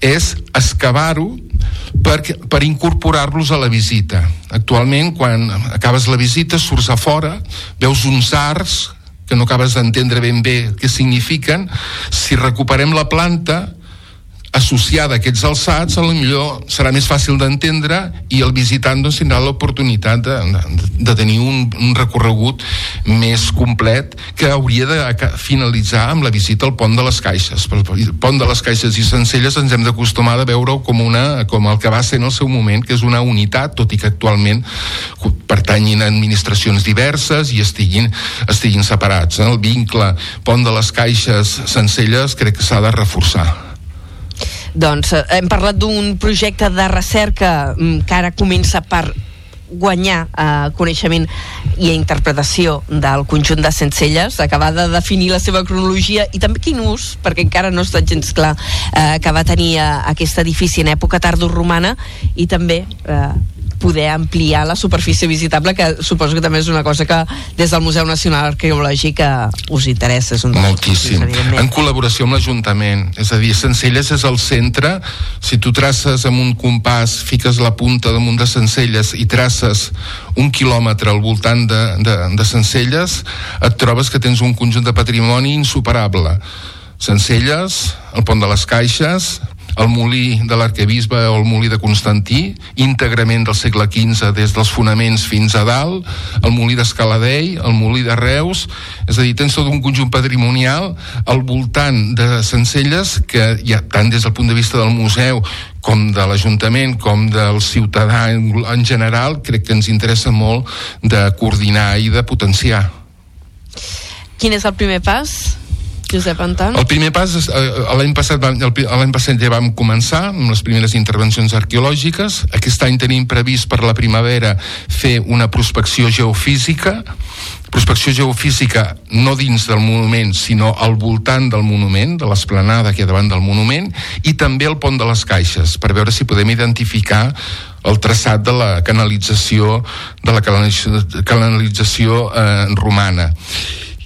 és excavar-ho per, per incorporar-los a la visita. Actualment, quan acabes la visita, surts a fora, veus uns arcs que no acabes d'entendre ben bé què signifiquen. Si recuperem la planta, associada a aquests alçats, a lo millor serà més fàcil d'entendre i el visitant doncs, tindrà l'oportunitat de, de, tenir un, un recorregut més complet que hauria de finalitzar amb la visita al pont de les Caixes. El pont de les Caixes i Sencelles ens hem d'acostumar a veure-ho com, una, com el que va ser en el seu moment, que és una unitat, tot i que actualment pertanyin a administracions diverses i estiguin, estiguin separats. El vincle pont de les Caixes Sencelles crec que s'ha de reforçar. Doncs eh, hem parlat d'un projecte de recerca mm, que ara comença per guanyar eh, coneixement i interpretació del conjunt de Sencelles, acabar de definir la seva cronologia i també quin ús, perquè encara no està gens clar eh, que va tenir eh, aquest edifici en època tardoromana i també eh, poder ampliar la superfície visitable, que suposo que també és una cosa que des del Museu Nacional Arqueològic eh, us interessa. És un Moltíssim. En col·laboració amb l'Ajuntament. És a dir, Sencelles és el centre. Si tu traces amb un compàs, fiques la punta damunt de Sencelles i traces un quilòmetre al voltant de, de, de Sencelles, et trobes que tens un conjunt de patrimoni insuperable. Sencelles, el pont de les Caixes, el molí de l'arquebisbe o el molí de Constantí, íntegrament del segle XV des dels fonaments fins a dalt, el molí d'Escaladell, el molí de Reus, és a dir, tens tot un conjunt patrimonial al voltant de Sencelles que ja tant des del punt de vista del museu com de l'Ajuntament, com del ciutadà en general, crec que ens interessa molt de coordinar i de potenciar. Quin és el primer pas? Josep Anton? El primer pas, eh, l'any passat, l'any passat ja vam començar amb les primeres intervencions arqueològiques. Aquest any tenim previst per la primavera fer una prospecció geofísica prospecció geofísica no dins del monument, sinó al voltant del monument, de l'esplanada que hi ha davant del monument, i també el pont de les caixes, per veure si podem identificar el traçat de la canalització de la canalització, eh, romana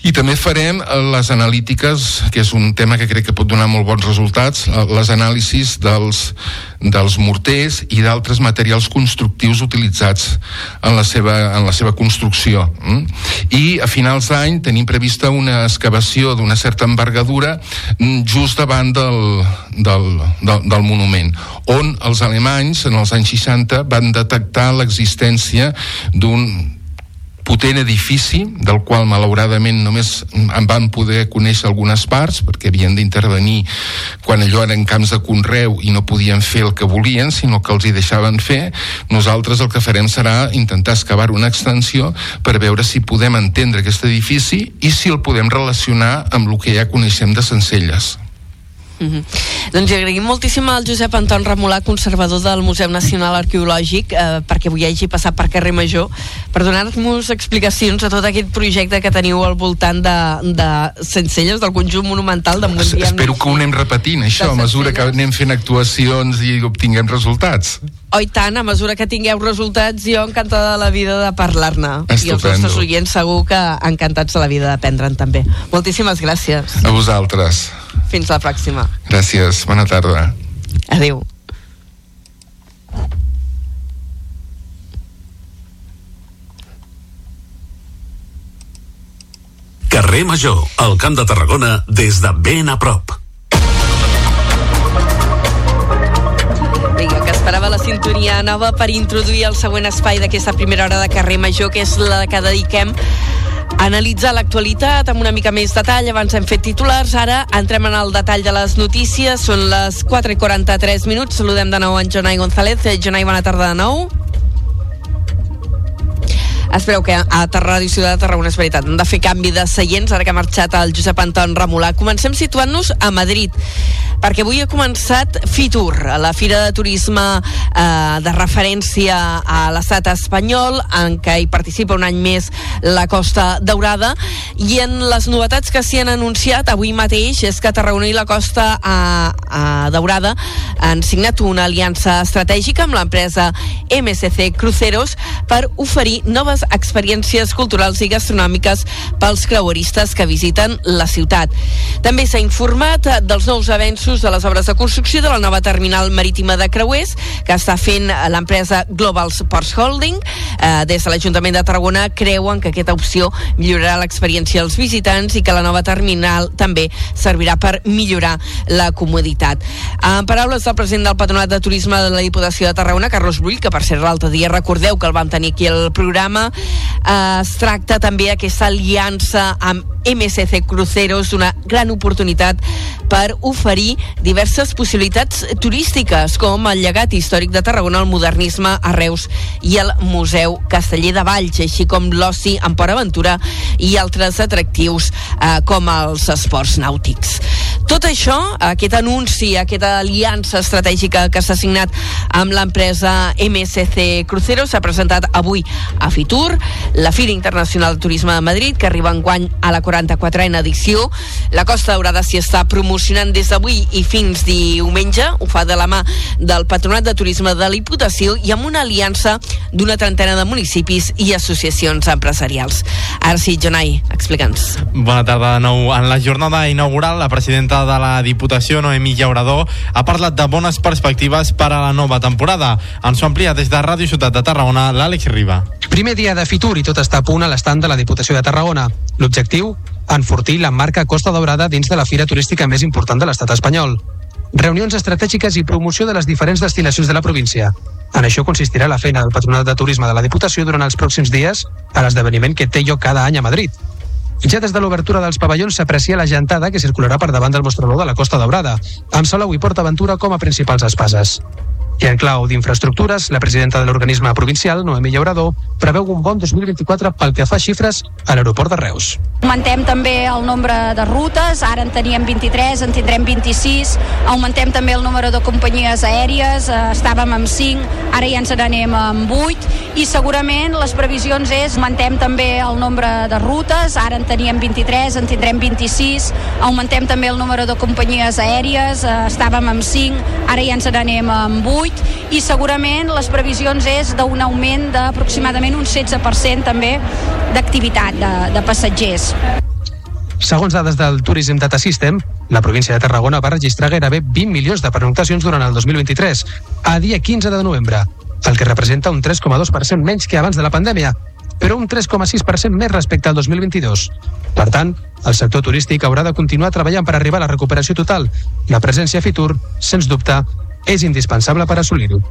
i també farem eh, les analítiques, que és un tema que crec que pot donar molt bons resultats, eh, les anàlisis dels, dels morters i d'altres materials constructius utilitzats en la seva, en la seva construcció. Mm? I a finals d'any tenim prevista una excavació d'una certa envergadura mm, just davant del, del, del, del monument, on els alemanys en els anys 60 van detectar l'existència d'un potent edifici del qual malauradament només en van poder conèixer algunes parts perquè havien d'intervenir quan allò eren camps de conreu i no podien fer el que volien sinó que els hi deixaven fer. Nosaltres el que farem serà intentar excavar una extensió per veure si podem entendre aquest edifici i si el podem relacionar amb el que ja coneixem de Sencelles Mm -hmm. Doncs agraïm moltíssim al Josep Anton Remolà, conservador del Museu Nacional Arqueològic, eh, perquè avui hagi passat per carrer Major, per donar-nos explicacions a tot aquest projecte que teniu al voltant de, de Sencelles, del conjunt monumental de Es, Espero que ho anem repetint, això, a mesura que anem fent actuacions i obtinguem resultats. Oh, i tant, a mesura que tingueu resultats, jo encantada de la vida de parlar-ne. I els nostres oients segur que encantats de la vida d'aprendre'n també. Moltíssimes gràcies. A vosaltres. Fins la pròxima. Gràcies, bona tarda. Adéu. Carrer Major, al Camp de Tarragona, des de ben a prop. Vinga, que esperava la sintonia nova per introduir el següent espai d'aquesta primera hora de carrer Major, que és la que dediquem analitzar l'actualitat amb una mica més detall. Abans hem fet titulars, ara entrem en el detall de les notícies. Són les 4 i 43 minuts. Saludem de nou en Jonai González. Eh, Jonai, bona tarda de nou. Es preu que a Ràdio Ciutat de Tarragona és veritat, hem de fer canvi de seients ara que ha marxat el Josep Anton Remolà. Comencem situant-nos a Madrid, perquè avui ha començat Fitur, la Fira de Turisme eh, de referència a l'estat espanyol, en què hi participa un any més la Costa Daurada, i en les novetats que s'hi han anunciat avui mateix és que Tarragona i la Costa a, a Daurada han signat una aliança estratègica amb l'empresa MSC Cruceros per oferir noves experiències culturals i gastronòmiques pels creueristes que visiten la ciutat. També s'ha informat dels nous avenços de les obres de construcció de la nova terminal marítima de creuers que està fent l'empresa Global Sports Holding. Eh, des de l'Ajuntament de Tarragona creuen que aquesta opció millorarà l'experiència als visitants i que la nova terminal també servirà per millorar la comoditat. En paraules del president del Patronat de Turisme de la Diputació de Tarragona, Carlos Brull, que per ser l'altre dia recordeu que el vam tenir aquí al programa, eh, es tracta també aquesta aliança amb MSC Cruceros, una gran oportunitat per oferir diverses possibilitats turístiques, com el llegat històric de Tarragona, el modernisme a Reus i el Museu Casteller de Valls, així com l'oci en Port Aventura i altres atractius eh, com els esports nàutics. Tot això, aquest anunci, aquesta aliança estratègica que s'ha signat amb l'empresa MSC Cruceros s'ha presentat avui a Fitur, la Fira Internacional de Turisme de Madrid, que arriba enguany a la 44a edició. La Costa Daurada s'hi està promocionant des d'avui i fins diumenge. Ho fa de la mà del Patronat de Turisme de la Diputació i amb una aliança d'una trentena de municipis i associacions empresarials. Ara sí, Jonai, explica'ns. Bona tarda de nou. En la jornada inaugural, la presidenta de la Diputació, Noemí Llaurador, ha parlat de bones perspectives per a la nova temporada. Ens ho amplia des de Ràdio Ciutat de Tarragona, l'Àlex Riba. Primer dia de Fitur i tot està a punt a l'estand de la Diputació de Tarragona. L'objectiu? Enfortir la marca Costa Daurada dins de la fira turística més important de l'estat espanyol. Reunions estratègiques i promoció de les diferents destinacions de la província. En això consistirà la feina del Patronat de Turisme de la Diputació durant els pròxims dies a l'esdeveniment que té lloc cada any a Madrid. Ja des de l'obertura dels pavellons s'aprecia la gentada que circularà per davant del mostrador de la Costa Daurada, amb Salou i Port Aventura com a principals espases. I en clau d'infraestructures, la presidenta de l'organisme provincial, Noemí Llaurador, preveu un bon 2024 pel que fa xifres a l'aeroport de Reus. Augmentem també el nombre de rutes, ara en teníem 23, en tindrem 26, augmentem també el número de companyies aèries, eh, estàvem amb 5, ara ja ens n'anem amb 8, i segurament les previsions és augmentem també el nombre de rutes, ara en teníem 23, en tindrem 26, augmentem també el número de companyies aèries, eh, estàvem amb 5, ara ja ens n'anem amb 8, i segurament les previsions és d'un augment d'aproximadament un 16% també d'activitat de, de passatgers. Segons dades del Tourism Data System, la província de Tarragona va registrar gairebé 20 milions de pernoctacions durant el 2023, a dia 15 de novembre, el que representa un 3,2% menys que abans de la pandèmia, però un 3,6% més respecte al 2022. Per tant, el sector turístic haurà de continuar treballant per arribar a la recuperació total. La presència a Fitur, sens dubte, és indispensable per assolir-ho.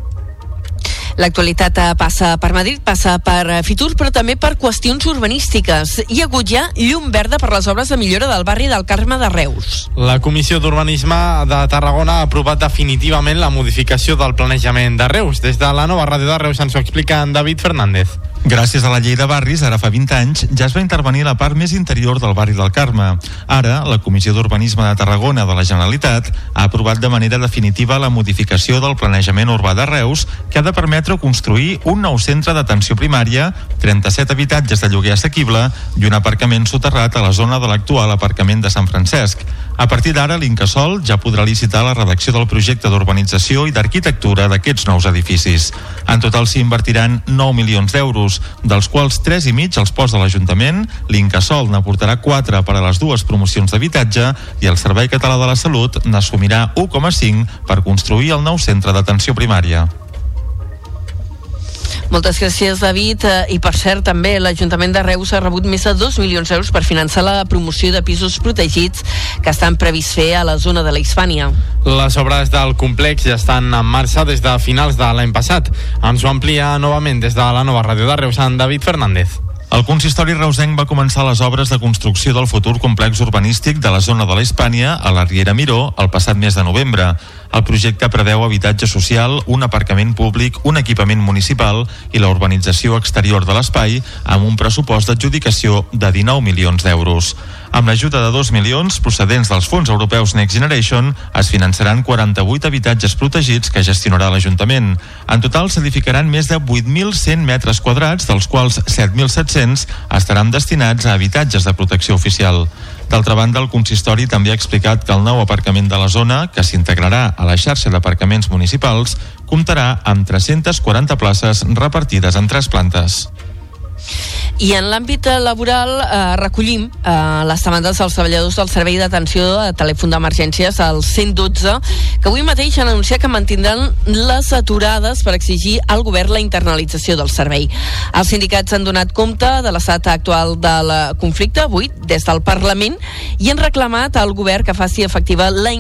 L'actualitat eh, passa per Madrid, passa per eh, Fitur, però també per qüestions urbanístiques. Hi ha hagut ja llum verda per les obres de millora del barri del Carme de Reus. La Comissió d'Urbanisme de Tarragona ha aprovat definitivament la modificació del planejament de Reus. Des de la nova ràdio de Reus ens ho explica en David Fernández. Gràcies a la llei de barris, ara fa 20 anys, ja es va intervenir la part més interior del barri del Carme. Ara, la Comissió d'Urbanisme de Tarragona de la Generalitat ha aprovat de manera definitiva la modificació del planejament urbà de Reus, que ha de permetre construir un nou centre d'atenció primària, 37 habitatges de lloguer assequible i un aparcament soterrat a la zona de l'actual aparcament de Sant Francesc. A partir d'ara, l'Incasol ja podrà licitar la redacció del projecte d'urbanització i d'arquitectura d'aquests nous edificis. En total s'hi invertiran 9 milions d'euros, dels quals 3 i mig els posa l'Ajuntament, l'Incasol n'aportarà 4 per a les dues promocions d'habitatge i el Servei Català de la Salut n'assumirà 1,5 per construir el nou centre d'atenció primària. Moltes gràcies, David. Eh, I, per cert, també l'Ajuntament de Reus ha rebut més de 2 milions d'euros per finançar la promoció de pisos protegits que estan previst fer a la zona de la Hispània. Les obres del complex ja estan en marxa des de finals de l'any passat. Ens ho amplia novament des de la nova ràdio de Reus, en David Fernández. El consistori reusenc va començar les obres de construcció del futur complex urbanístic de la zona de la Hispània a la Riera Miró el passat mes de novembre. El projecte preveu habitatge social, un aparcament públic, un equipament municipal i la urbanització exterior de l'espai amb un pressupost d'adjudicació de 19 milions d'euros. Amb l'ajuda de 2 milions procedents dels fons europeus Next Generation es finançaran 48 habitatges protegits que gestionarà l'Ajuntament. En total s'edificaran més de 8.100 metres quadrats, dels quals 7.700 estaran destinats a habitatges de protecció oficial. D'altra banda, el consistori també ha explicat que el nou aparcament de la zona, que s'integrarà a la xarxa d'aparcaments municipals, comptarà amb 340 places repartides en tres plantes. I en l'àmbit laboral eh, recollim eh, les demandes dels treballadors del Servei d'Atenció de Telèfon d'Emergències al 112, que avui mateix han anunciat que mantindran les aturades per exigir al govern la internalització del servei. Els sindicats han donat compte de l'estat actual del conflicte avui des del Parlament i han reclamat al govern que faci efectiva la,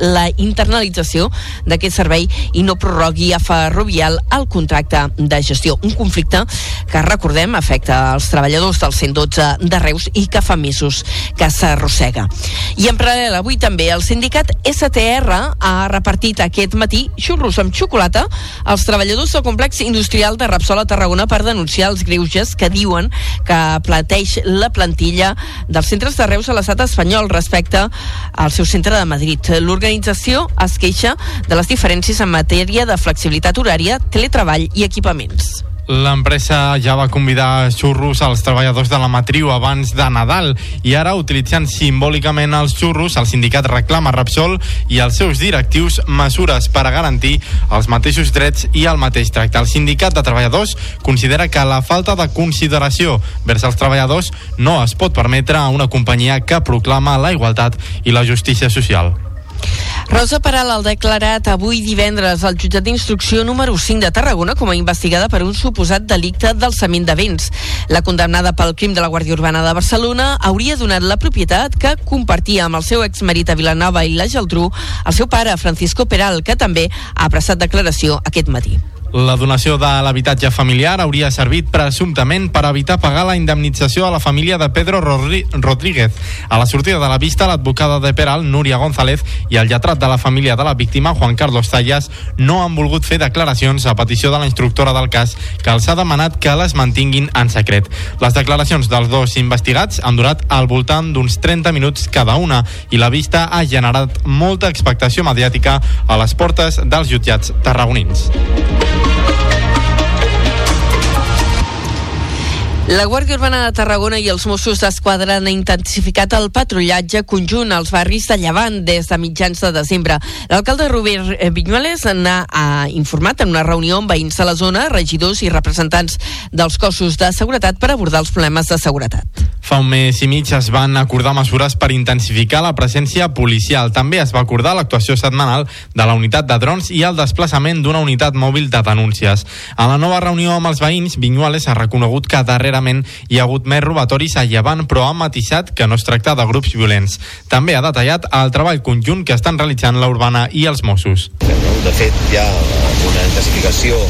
la internalització d'aquest servei i no prorrogui a Ferrovial el contracte de gestió. Un conflicte que, recordem, afecta als treballadors del 112 de Reus i que fa mesos que s'arrossega. I en paral·lel, avui també el sindicat STR ha repartit aquest matí xurros amb xocolata als treballadors del complex industrial de Repsol a Tarragona per denunciar els greuges que diuen que plateix la plantilla dels centres de Reus a l'estat espanyol respecte al seu centre de Madrid. L'organització es queixa de les diferències en matèria de flexibilitat horària, teletreball i equipaments. L'empresa ja va convidar xurros als treballadors de la matriu abans de Nadal i ara, utilitzant simbòlicament els xurros, el sindicat reclama Repsol i els seus directius mesures per a garantir els mateixos drets i el mateix tracte. El sindicat de treballadors considera que la falta de consideració vers els treballadors no es pot permetre a una companyia que proclama la igualtat i la justícia social. Rosa Peral ha declarat avui divendres al jutjat d'instrucció número 5 de Tarragona com a investigada per un suposat delicte d'alçament de béns. La condemnada pel crim de la Guàrdia Urbana de Barcelona hauria donat la propietat que compartia amb el seu exmarit a Vilanova i la Geltrú el seu pare, Francisco Peral, que també ha prestat declaració aquest matí. La donació de l'habitatge familiar hauria servit presumptament per evitar pagar la indemnització a la família de Pedro Rodríguez. A la sortida de la vista, l'advocada de Peral, Núria González, i el lletrat de la família de la víctima, Juan Carlos Tallas, no han volgut fer declaracions a petició de la instructora del cas, que els ha demanat que les mantinguin en secret. Les declaracions dels dos investigats han durat al voltant d'uns 30 minuts cada una i la vista ha generat molta expectació mediàtica a les portes dels jutjats tarragonins. La Guàrdia Urbana de Tarragona i els Mossos d'Esquadra han intensificat el patrullatge conjunt als barris de Llevant des de mitjans de desembre. L'alcalde Robert Viñuales n'ha informat en una reunió amb veïns de la zona, regidors i representants dels cossos de seguretat per abordar els problemes de seguretat. Fa un mes i mig es van acordar mesures per intensificar la presència policial. També es va acordar l'actuació setmanal de la unitat de drons i el desplaçament d'una unitat mòbil de denúncies. A la nova reunió amb els veïns, Viñuales ha reconegut que darrere darrerament hi ha hagut més robatoris a Llevant, però ha matisat que no es tracta de grups violents. També ha detallat el treball conjunt que estan realitzant la Urbana i els Mossos. De fet, hi ha una intensificació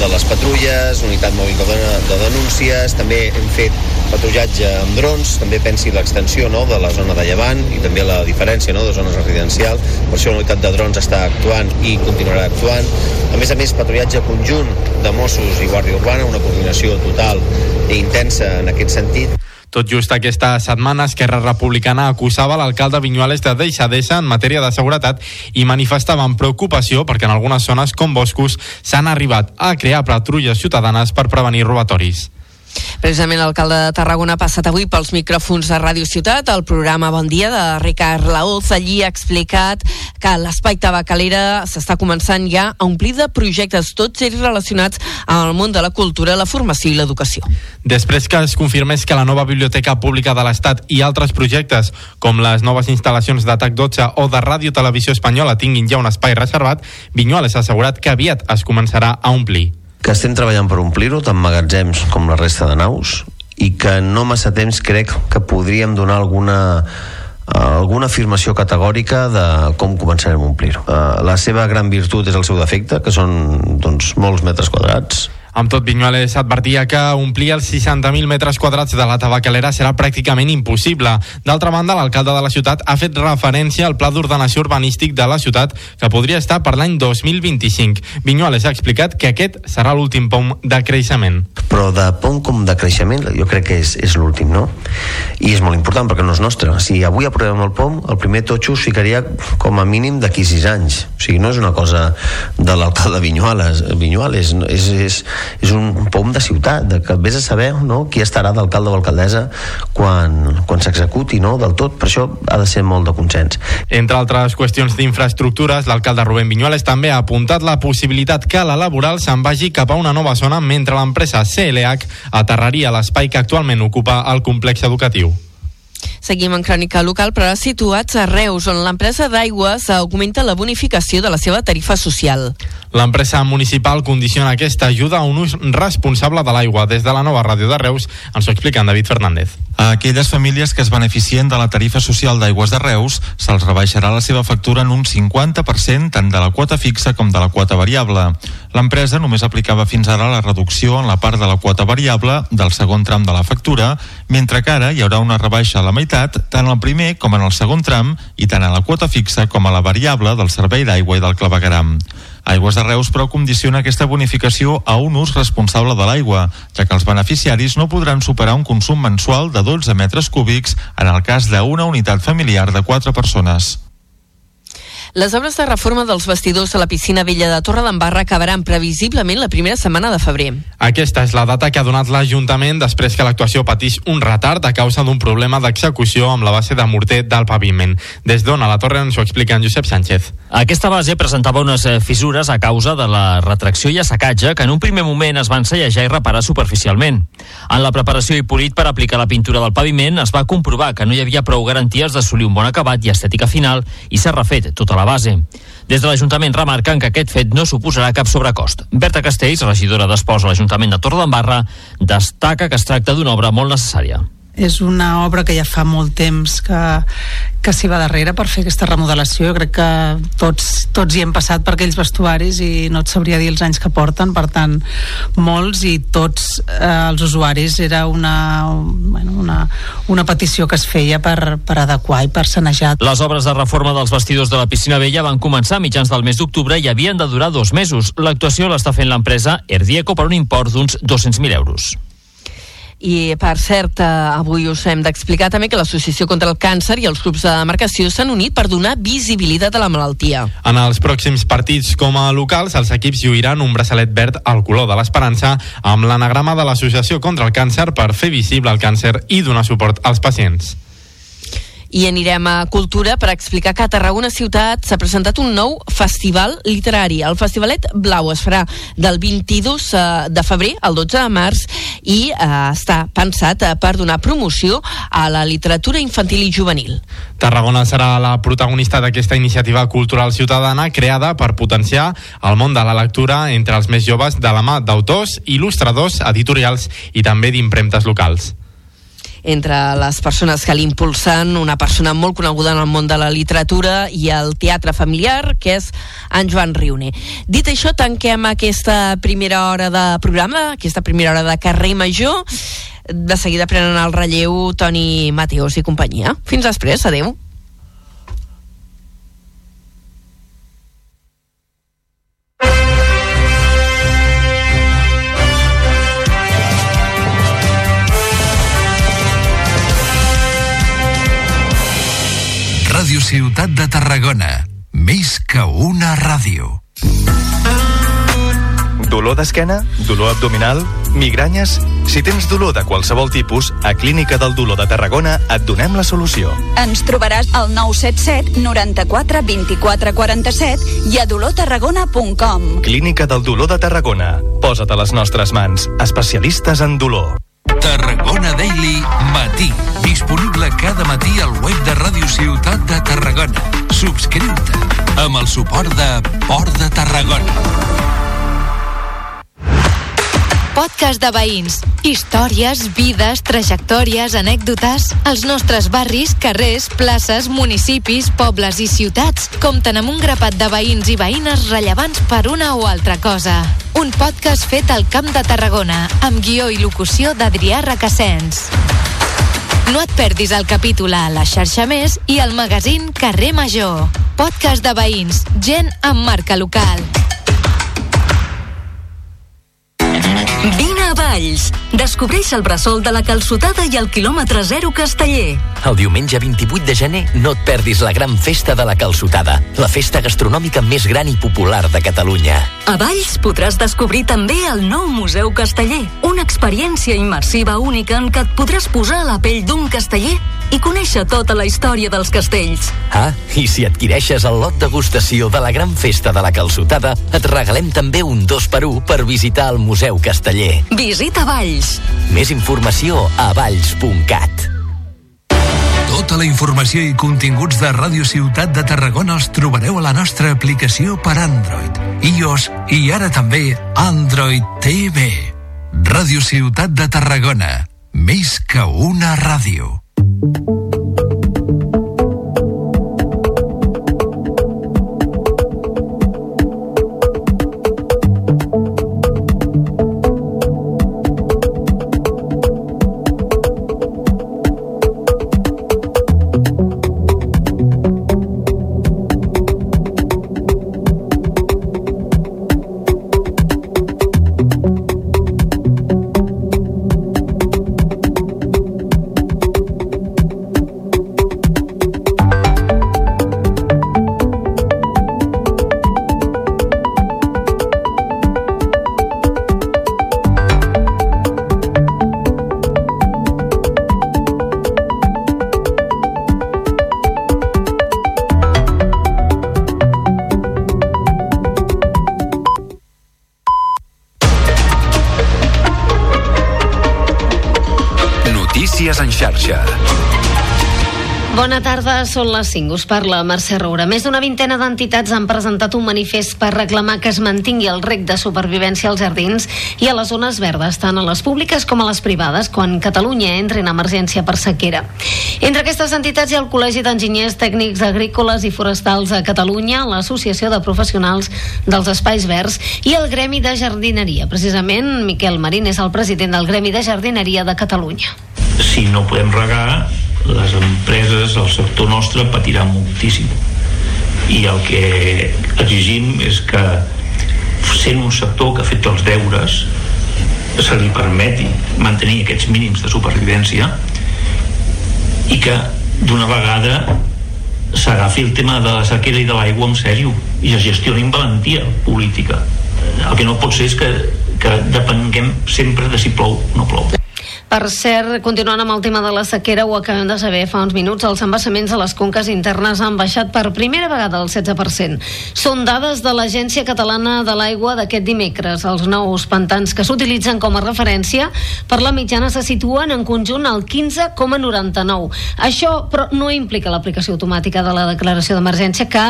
de les patrulles, unitat mòbil de, de denúncies, també hem fet patrullatge amb drons, també pensi l'extensió no, de la zona de Llevant i també la diferència no, de zones residencials, per això la unitat de drons està actuant i continuarà actuant. A més a més, patrullatge conjunt de Mossos i Guàrdia Urbana, una coordinació total i intensa en aquest sentit. Tot just aquesta setmana, Esquerra Republicana acusava l'alcalde Vinyuales de deixadesa en matèria de seguretat i manifestaven preocupació perquè en algunes zones com boscos s'han arribat a crear patrulles ciutadanes per prevenir robatoris. Precisament l'alcalde de Tarragona ha passat avui pels micròfons de Ràdio Ciutat, el programa Bon Dia de Ricard Laoz. Allí ha explicat que l'espai tabacalera s'està començant ja a omplir de projectes, tots ells relacionats amb el món de la cultura, la formació i l'educació. Després que es confirmés que la nova Biblioteca Pública de l'Estat i altres projectes, com les noves instal·lacions d'ATAC 12 o de Ràdio Televisió Espanyola tinguin ja un espai reservat, Vinyoles ha assegurat que aviat es començarà a omplir que estem treballant per omplir-ho, tant magatzems com la resta de naus, i que no massa temps crec que podríem donar alguna alguna afirmació categòrica de com començarem a omplir-ho. Uh, la seva gran virtut és el seu defecte, que són doncs, molts metres quadrats, Amb tot, Vinyuales advertia que omplir els 60.000 metres quadrats de la tabacalera serà pràcticament impossible. D'altra banda, l'alcalde de la ciutat ha fet referència al pla d'ordenació urbanístic de la ciutat que podria estar per l'any 2025. Vinyuales ha explicat que aquest serà l'últim pom de creixement. Però de pom com de creixement jo crec que és, és l'últim, no? I és molt important perquè no és nostre. Si avui aprovem el POM, el primer totxo es ficaria com a mínim d'aquí sis anys. O sigui, no és una cosa de l'alcalde Vinyuales. Vinyuales és, és, és un pom de ciutat, de que vés a saber no, qui estarà d'alcalde o alcaldessa quan, quan s'executi no, del tot. Per això ha de ser molt de consens. Entre altres qüestions d'infraestructures, l'alcalde Rubén Vinyuales també ha apuntat la possibilitat que la laboral se'n vagi cap a una nova zona mentre l'empresa CLH aterraria l'espai que actualment ocupa el complex educatiu. Seguim en crònica local, però ara situats a Reus, on l'empresa d'aigües augmenta la bonificació de la seva tarifa social. L'empresa municipal condiciona aquesta ajuda a un ús responsable de l'aigua. Des de la nova ràdio de Reus ens ho explica en David Fernández. A aquelles famílies que es beneficien de la tarifa social d'aigües de Reus se'ls rebaixarà la seva factura en un 50% tant de la quota fixa com de la quota variable. L'empresa només aplicava fins ara la reducció en la part de la quota variable del segon tram de la factura, mentre que ara hi haurà una rebaixa a la meitat tant al primer com en el segon tram i tant a la quota fixa com a la variable del servei d'aigua i del clavegaram. Aigües de Reus, però, condiciona aquesta bonificació a un ús responsable de l'aigua, ja que els beneficiaris no podran superar un consum mensual de 12 metres cúbics en el cas d'una unitat familiar de 4 persones. Les obres de reforma dels vestidors a la piscina vella de Torre d'Embarra acabaran previsiblement la primera setmana de febrer. Aquesta és la data que ha donat l'Ajuntament després que l'actuació patís un retard a causa d'un problema d'execució amb la base de morter del paviment. Des d'on a la torre ens ho explica en Josep Sánchez. Aquesta base presentava unes eh, fissures a causa de la retracció i assecatge que en un primer moment es van sellejar i reparar superficialment. En la preparació i polit per aplicar la pintura del paviment es va comprovar que no hi havia prou garanties d'assolir un bon acabat i estètica final i s'ha refet tota la base. Des de l'Ajuntament remarquen que aquest fet no suposarà cap sobrecost. Berta Castells, regidora d'Esports a l'Ajuntament de Torredembarra, destaca que es tracta d'una obra molt necessària és una obra que ja fa molt temps que, que s'hi va darrere per fer aquesta remodelació. Jo crec que tots, tots hi hem passat per aquells vestuaris i no et sabria dir els anys que porten, per tant, molts i tots eh, els usuaris era una, bueno, una, una petició que es feia per, per adequar i per sanejar. Les obres de reforma dels vestidors de la piscina vella van començar a mitjans del mes d'octubre i havien de durar dos mesos. L'actuació l'està fent l'empresa Erdieco per un import d'uns 200.000 euros. I, per cert, eh, avui us hem d'explicar també que l'Associació contra el Càncer i els grups de demarcació s'han unit per donar visibilitat a la malaltia. En els pròxims partits com a locals, els equips lluiran un braçalet verd al color de l'esperança amb l'anagrama de l'Associació contra el Càncer per fer visible el càncer i donar suport als pacients. I anirem a Cultura per explicar que a Tarragona Ciutat s'ha presentat un nou festival literari. El Festivalet Blau es farà del 22 eh, de febrer al 12 de març i eh, està pensat eh, per donar promoció a la literatura infantil i juvenil. Tarragona serà la protagonista d'aquesta iniciativa cultural ciutadana creada per potenciar el món de la lectura entre els més joves de la mà d'autors, il·lustradors, editorials i també d'impremtes locals entre les persones que l'impulsen, una persona molt coneguda en el món de la literatura i el teatre familiar, que és en Joan Riune. Dit això, tanquem aquesta primera hora de programa, aquesta primera hora de carrer major. De seguida prenen el relleu Toni Mateos i companyia. Fins després, adeu. Ciutat de Tarragona. Més que una ràdio. Dolor d'esquena? Dolor abdominal? Migranyes? Si tens dolor de qualsevol tipus, a Clínica del Dolor de Tarragona et donem la solució. Ens trobaràs al 977 94 24 47 i a dolortarragona.com. Clínica del Dolor de Tarragona. Posa't a les nostres mans. Especialistes en dolor. Tarragona Daily Matí. Disponible cada matí al web de Ràdio Ciutat de Tarragona. Subscriu-te amb el suport de Port de Tarragona. Podcast de veïns. Històries, vides, trajectòries, anècdotes. Els nostres barris, carrers, places, municipis, pobles i ciutats compten amb un grapat de veïns i veïnes rellevants per una o altra cosa. Un podcast fet al Camp de Tarragona, amb guió i locució d'Adrià Requesens. No et perdis el capítol a La Xarxa Més i el magazín Carrer Major. Podcast de veïns, gent amb marca local. Vine a Valls. Descobreix el bressol de la calçotada i el quilòmetre zero casteller. El diumenge 28 de gener no et perdis la gran festa de la calçotada, la festa gastronòmica més gran i popular de Catalunya. A Valls podràs descobrir també el nou Museu Casteller, una experiència immersiva única en què et podràs posar a la pell d'un casteller i conèixer tota la història dels castells. Ah, i si adquireixes el lot degustació de la gran festa de la calçotada, et regalem també un 2 per 1 per visitar el Museu Casteller. Visita Valls. Més informació a valls.cat. Tota la informació i continguts de Ràdio Ciutat de Tarragona els trobareu a la nostra aplicació per Android, iOS i ara també Android TV. Ràdio Ciutat de Tarragona. Més que una ràdio. up. Notícies en xarxa. Bona tarda, són les 5. Us parla Mercè Roura. Més d'una vintena d'entitats han presentat un manifest per reclamar que es mantingui el rec de supervivència als jardins i a les zones verdes, tant a les públiques com a les privades, quan Catalunya entri en emergència per sequera. Entre aquestes entitats hi ha el Col·legi d'Enginyers Tècnics Agrícoles i Forestals a Catalunya, l'Associació de Professionals dels Espais Verds i el Gremi de Jardineria. Precisament, Miquel Marín és el president del Gremi de Jardineria de Catalunya. Si no podem regar les empreses, el sector nostre patirà moltíssim. I el que exigim és que sent un sector que ha fet els deures se li permeti mantenir aquests mínims de supervivència i que d'una vegada s'agafi el tema de la sequera i de l'aigua en sèrio i es gestioni amb valentia política. El que no pot ser és que, que depenguem sempre de si plou o no plou Per cert, continuant amb el tema de la sequera, ho acabem de saber fa uns minuts, els embassaments a les conques internes han baixat per primera vegada el 16%. Són dades de l'Agència Catalana de l'Aigua d'aquest dimecres. Els nous pantans que s'utilitzen com a referència per la mitjana se situen en conjunt al 15,99. Això, però, no implica l'aplicació automàtica de la declaració d'emergència que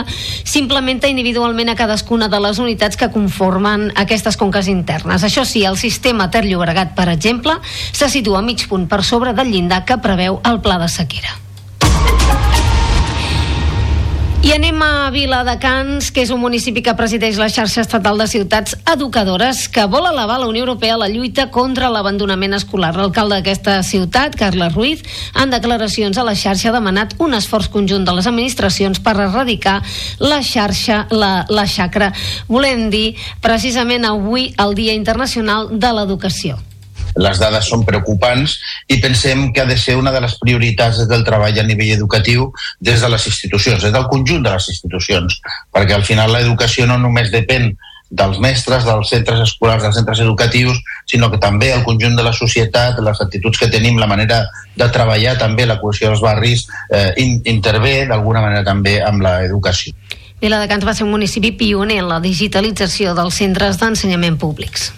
s'implementa individualment a cadascuna de les unitats que conformen aquestes conques internes. Això sí, el sistema Ter Llobregat, per exemple, se situa a mig punt per sobre del llindar que preveu el pla de sequera. I anem a Viladecans, que és un municipi que presideix la xarxa estatal de ciutats educadores, que vol elevar la Unió Europea a la lluita contra l'abandonament escolar. L'alcalde d'aquesta ciutat, Carles Ruiz, en declaracions a la xarxa ha demanat un esforç conjunt de les administracions per erradicar la xarxa, la, la xacra. Volem dir precisament avui el Dia Internacional de l'Educació les dades són preocupants i pensem que ha de ser una de les prioritats del treball a nivell educatiu des de les institucions, des del conjunt de les institucions, perquè al final l'educació no només depèn dels mestres, dels centres escolars, dels centres educatius, sinó que també el conjunt de la societat, les actituds que tenim, la manera de treballar també, la cohesió dels barris, eh, in, intervé d'alguna manera també amb l'educació. Viladecans va ser un municipi pioner en la digitalització dels centres d'ensenyament públics.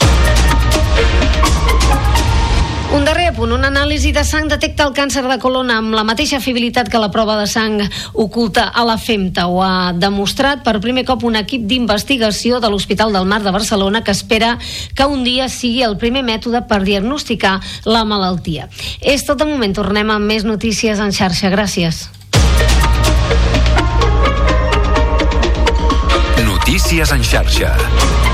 Un darrer punt, una anàlisi de sang detecta el càncer de colon amb la mateixa fiabilitat que la prova de sang oculta a la femta. Ho ha demostrat per primer cop un equip d'investigació de l'Hospital del Mar de Barcelona que espera que un dia sigui el primer mètode per diagnosticar la malaltia. És tot de moment. Tornem amb més notícies en xarxa. Gràcies. Notícies en xarxa.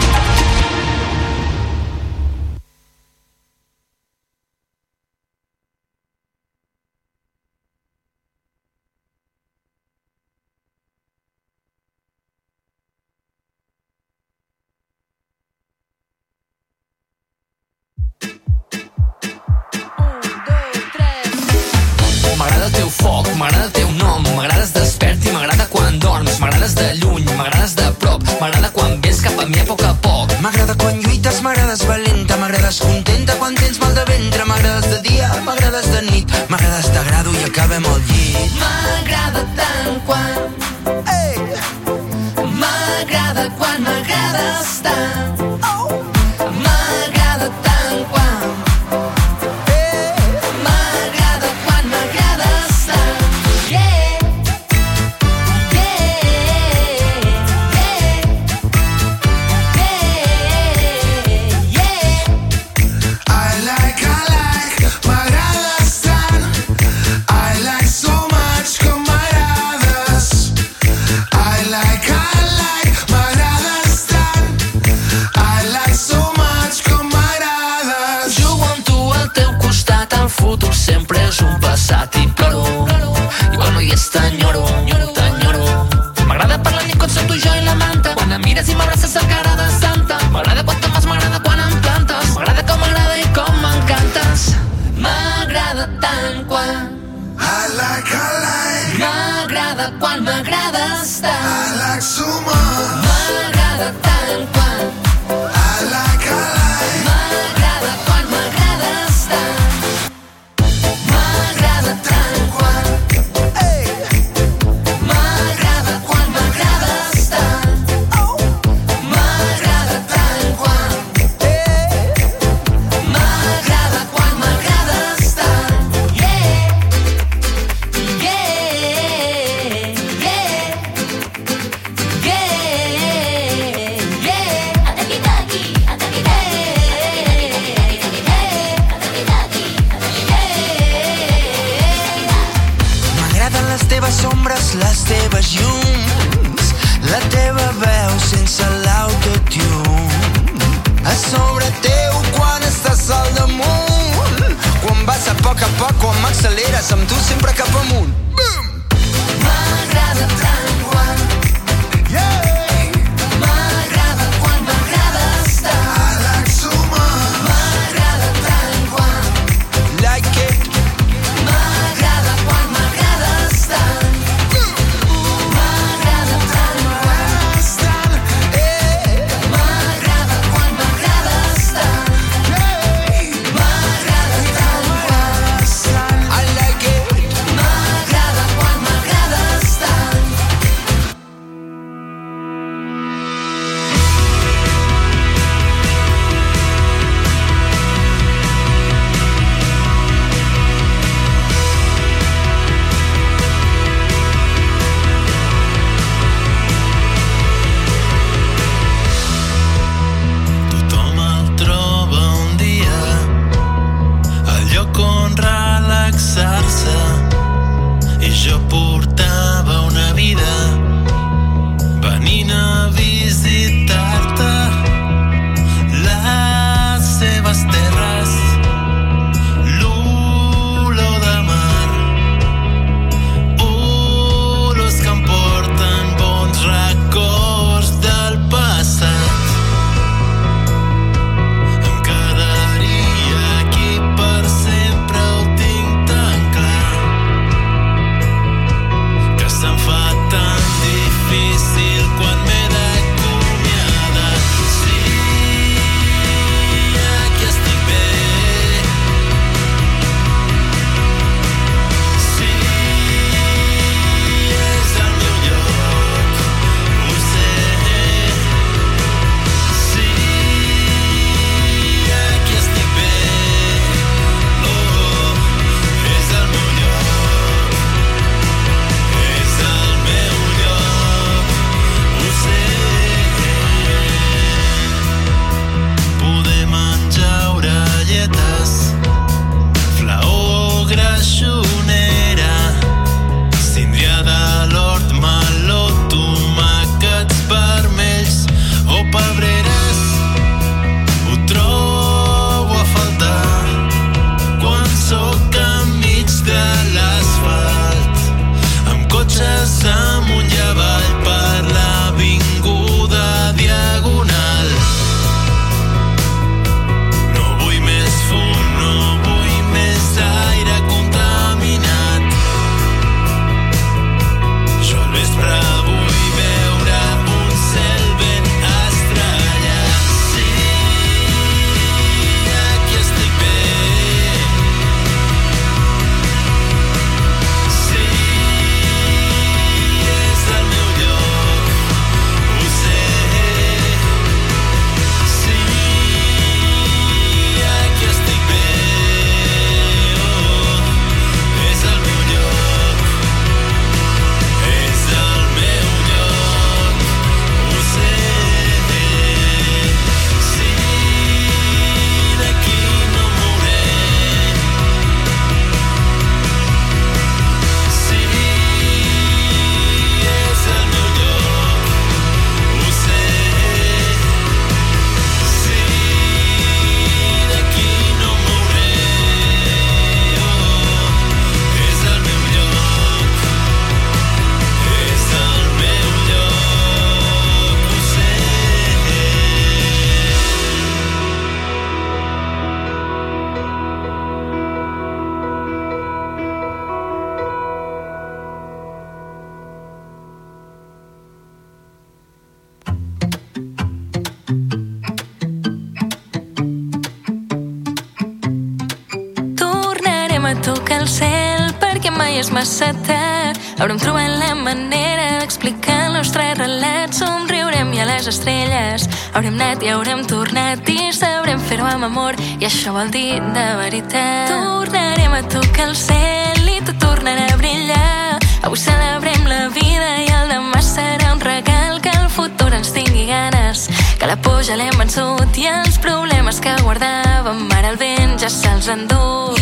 vol dir de veritat. Tornarem a tocar el cel i tot tornarà a brillar. Avui celebrem la vida i el demà serà un regal que el futur ens tingui ganes. Que la por ja l'hem vençut i els problemes que guardàvem ara el vent ja se'ls endur.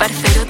Parcero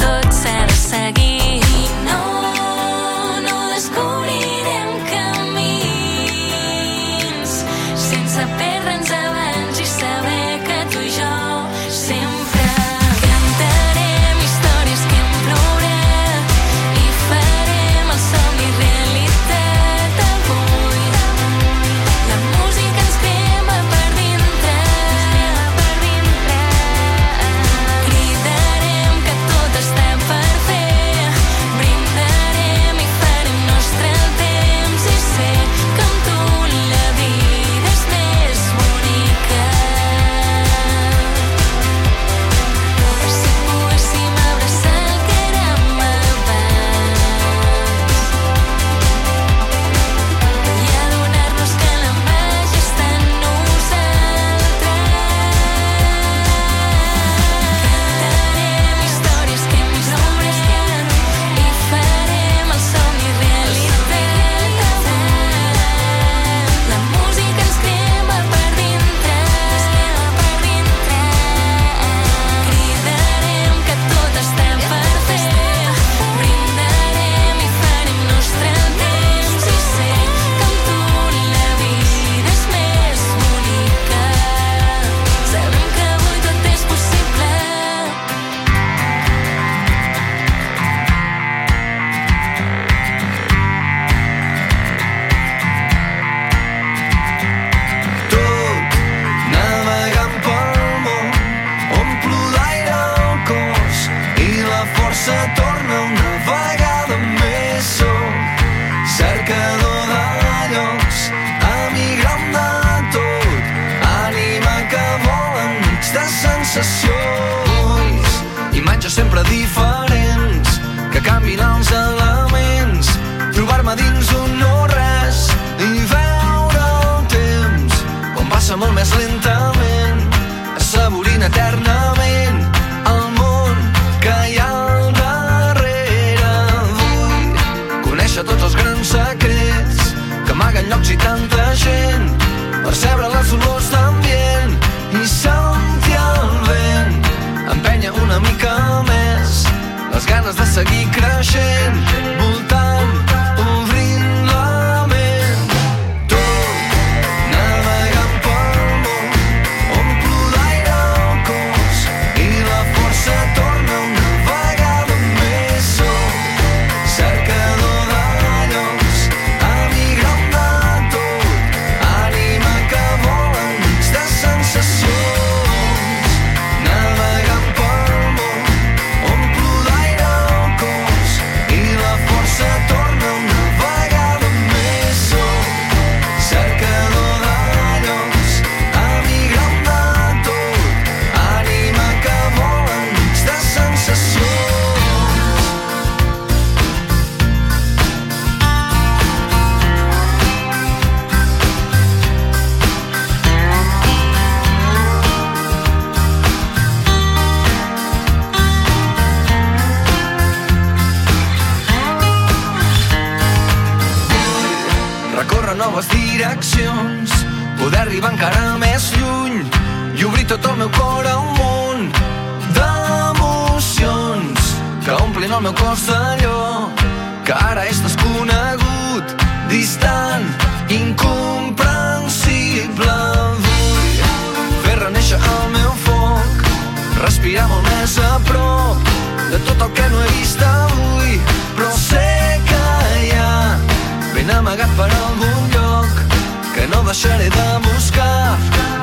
que no deixaré de buscar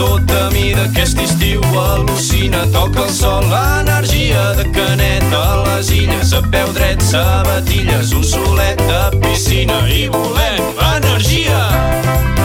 tota mida aquest estiu al·lucina, toca el sol l'energia de Canet a les illes, a peu dret sabatilles, un solet de piscina i volem energia! Energia!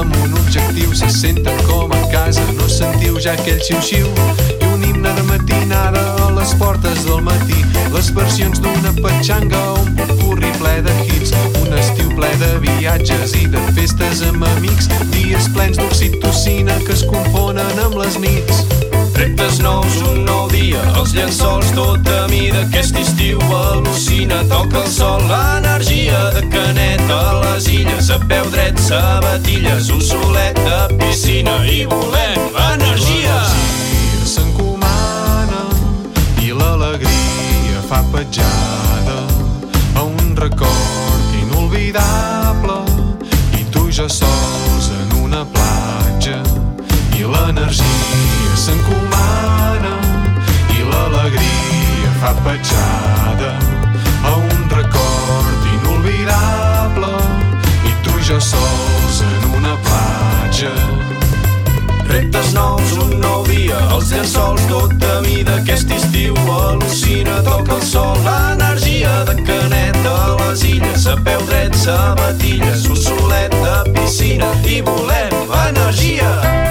Amb un objectiu. Se senten com a casa, no sentiu ja aquell xiu-xiu i un himne de matinada a les portes del matí. Les versions d'una petxanga un popurri ple de hits. Un estiu ple de viatges i de festes amb amics. Dies plens d'oxitocina que es confonen amb les nits. Reptes nous, un nou dia, els llençols tot a mida. Aquest estiu al·lucina, toca el sol, l'energia de canet a les illes. A peu dret, sabatilles, un solet de piscina i volem energia. S'encomana i l'alegria fa petjada a un record inolvidable i tu jo sols en una platja i l'energia s'encomana i l'alegria fa petjada a un record inolvidable i tu i jo sols en una platja Reptes nous, un nou dia, els llençols a mida. Aquest estiu al·lucina, toca el sol, l'energia de canet a les illes. A peu dret, sabatilles, un solet de piscina i volem energia. Camino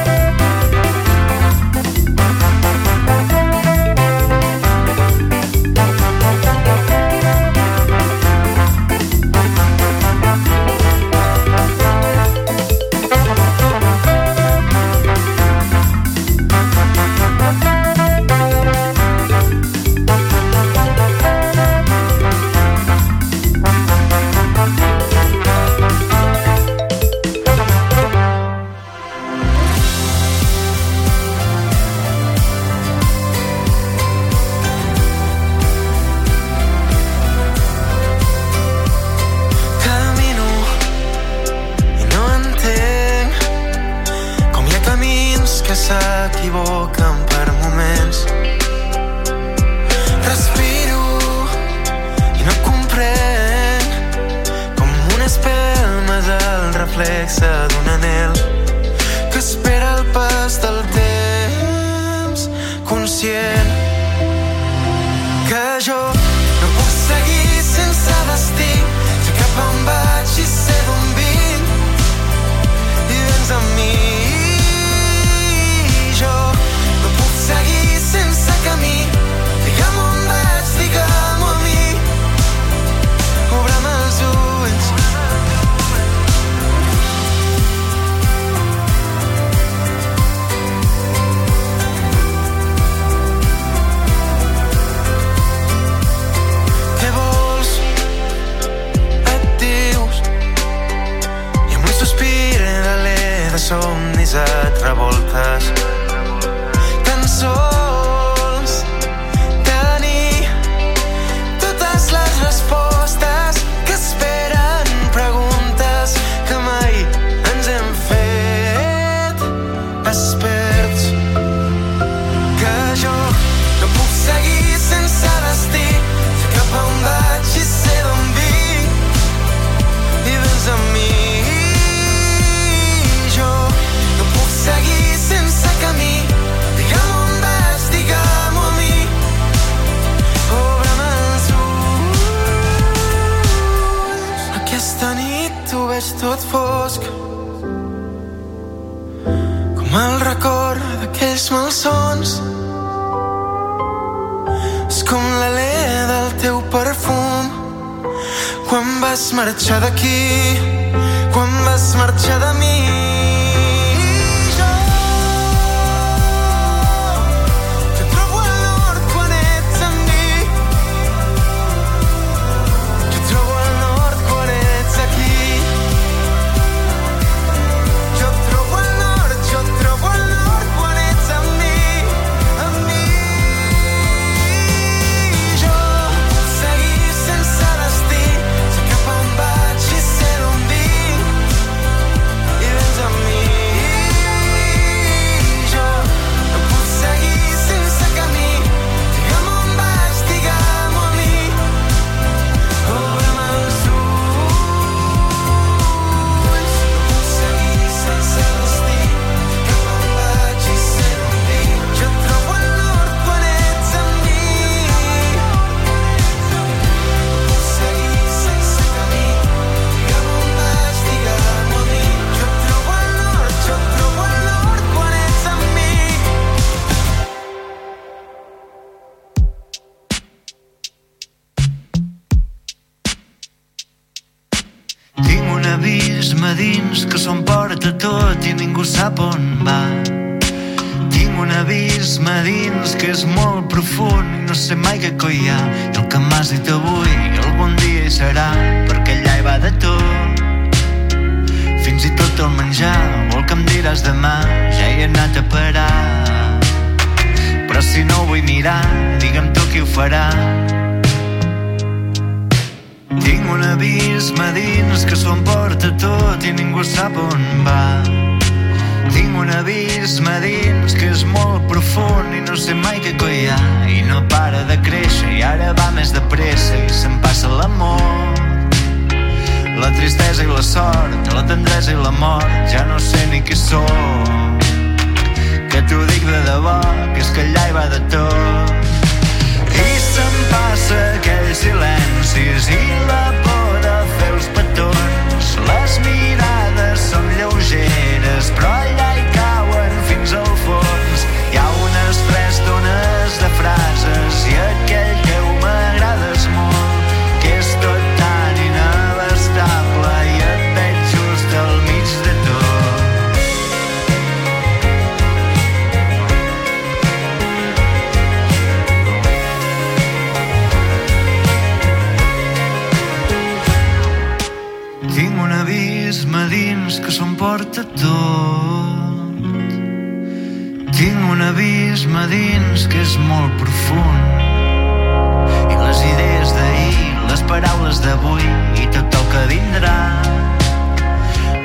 d'avui i tot el que vindrà.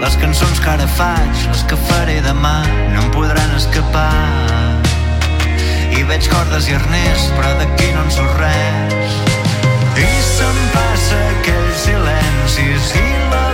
Les cançons que ara faig, les que faré demà, no em podran escapar. I veig cordes i arners, però d'aquí no en surt res. I se'm passa aquells silencis i la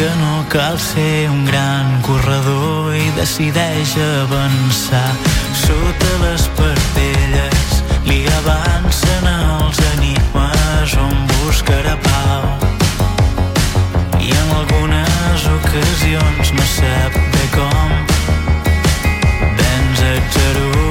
que no cal ser un gran corredor i decideix avançar. Sota les partelles li avancen els enigmes on buscarà pau. I en algunes ocasions no sap bé com. Vens a Jerusalem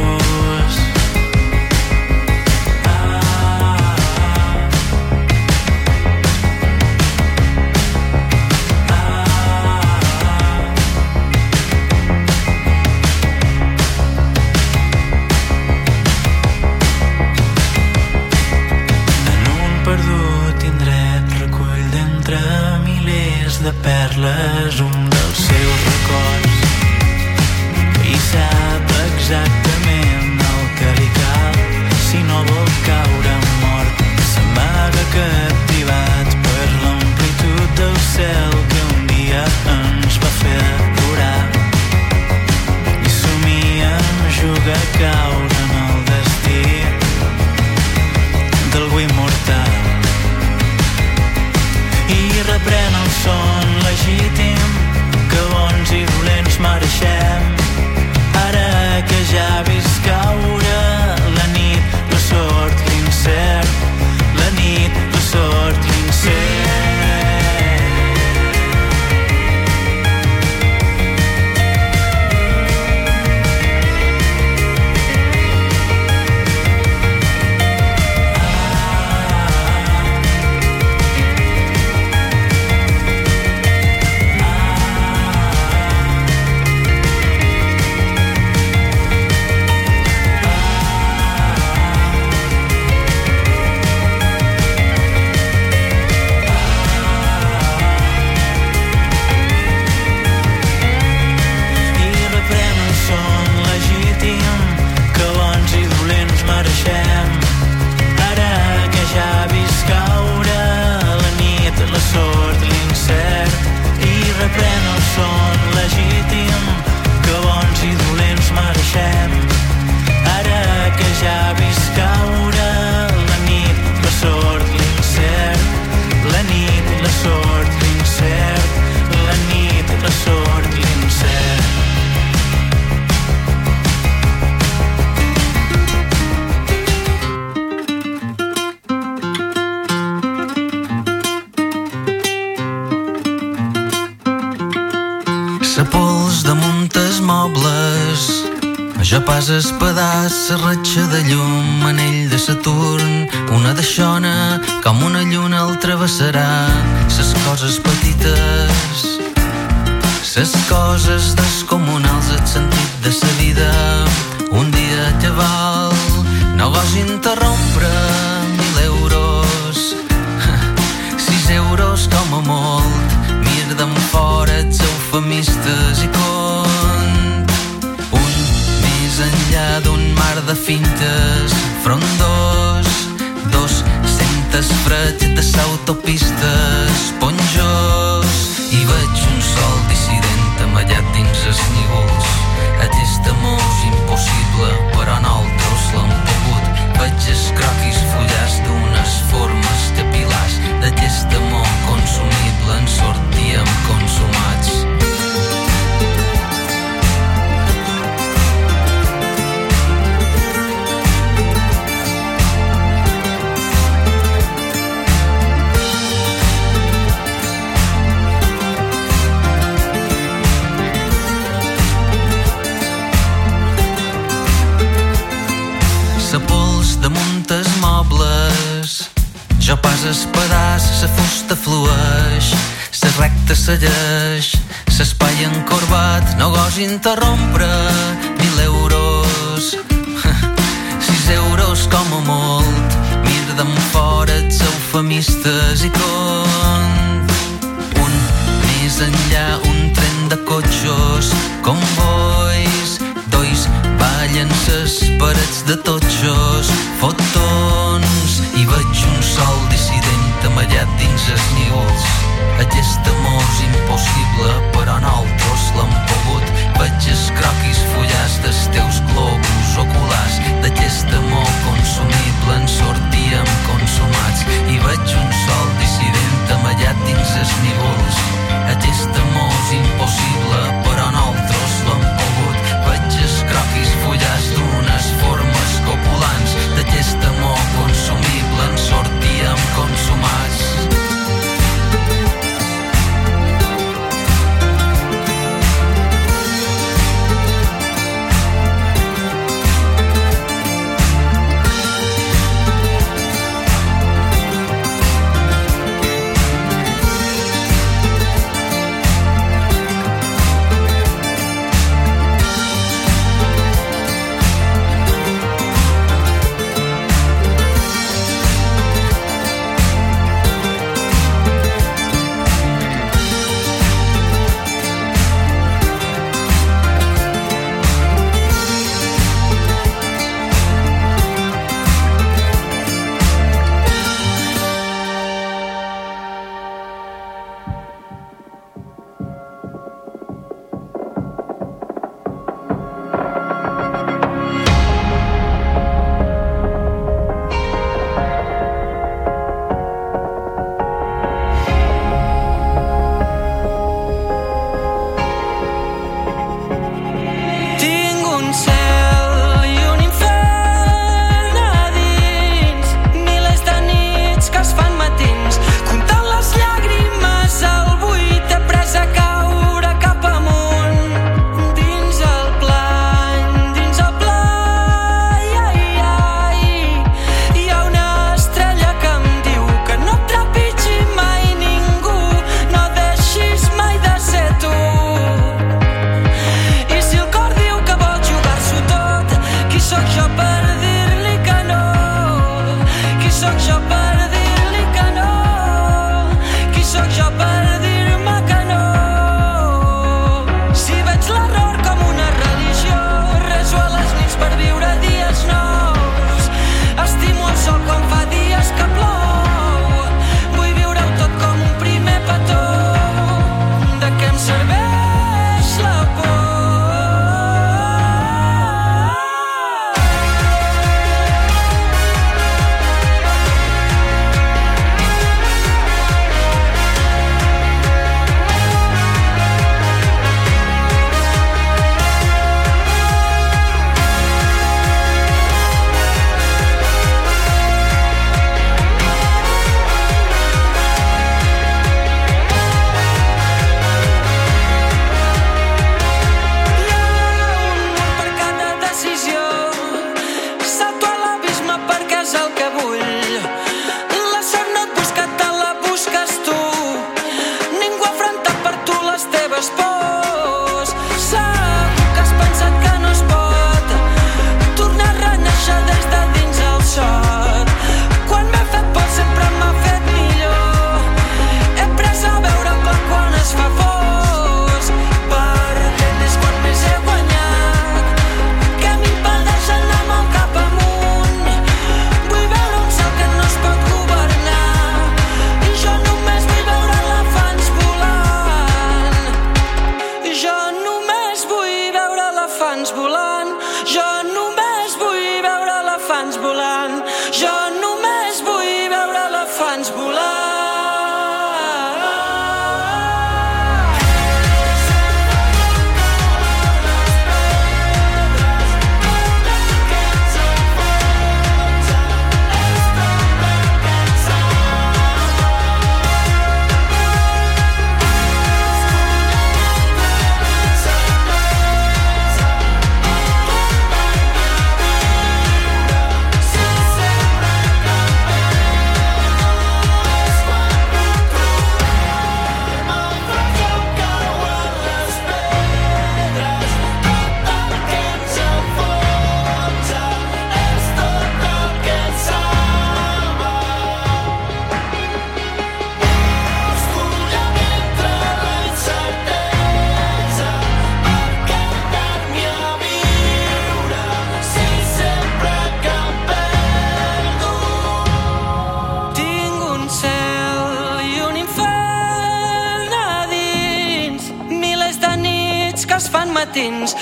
es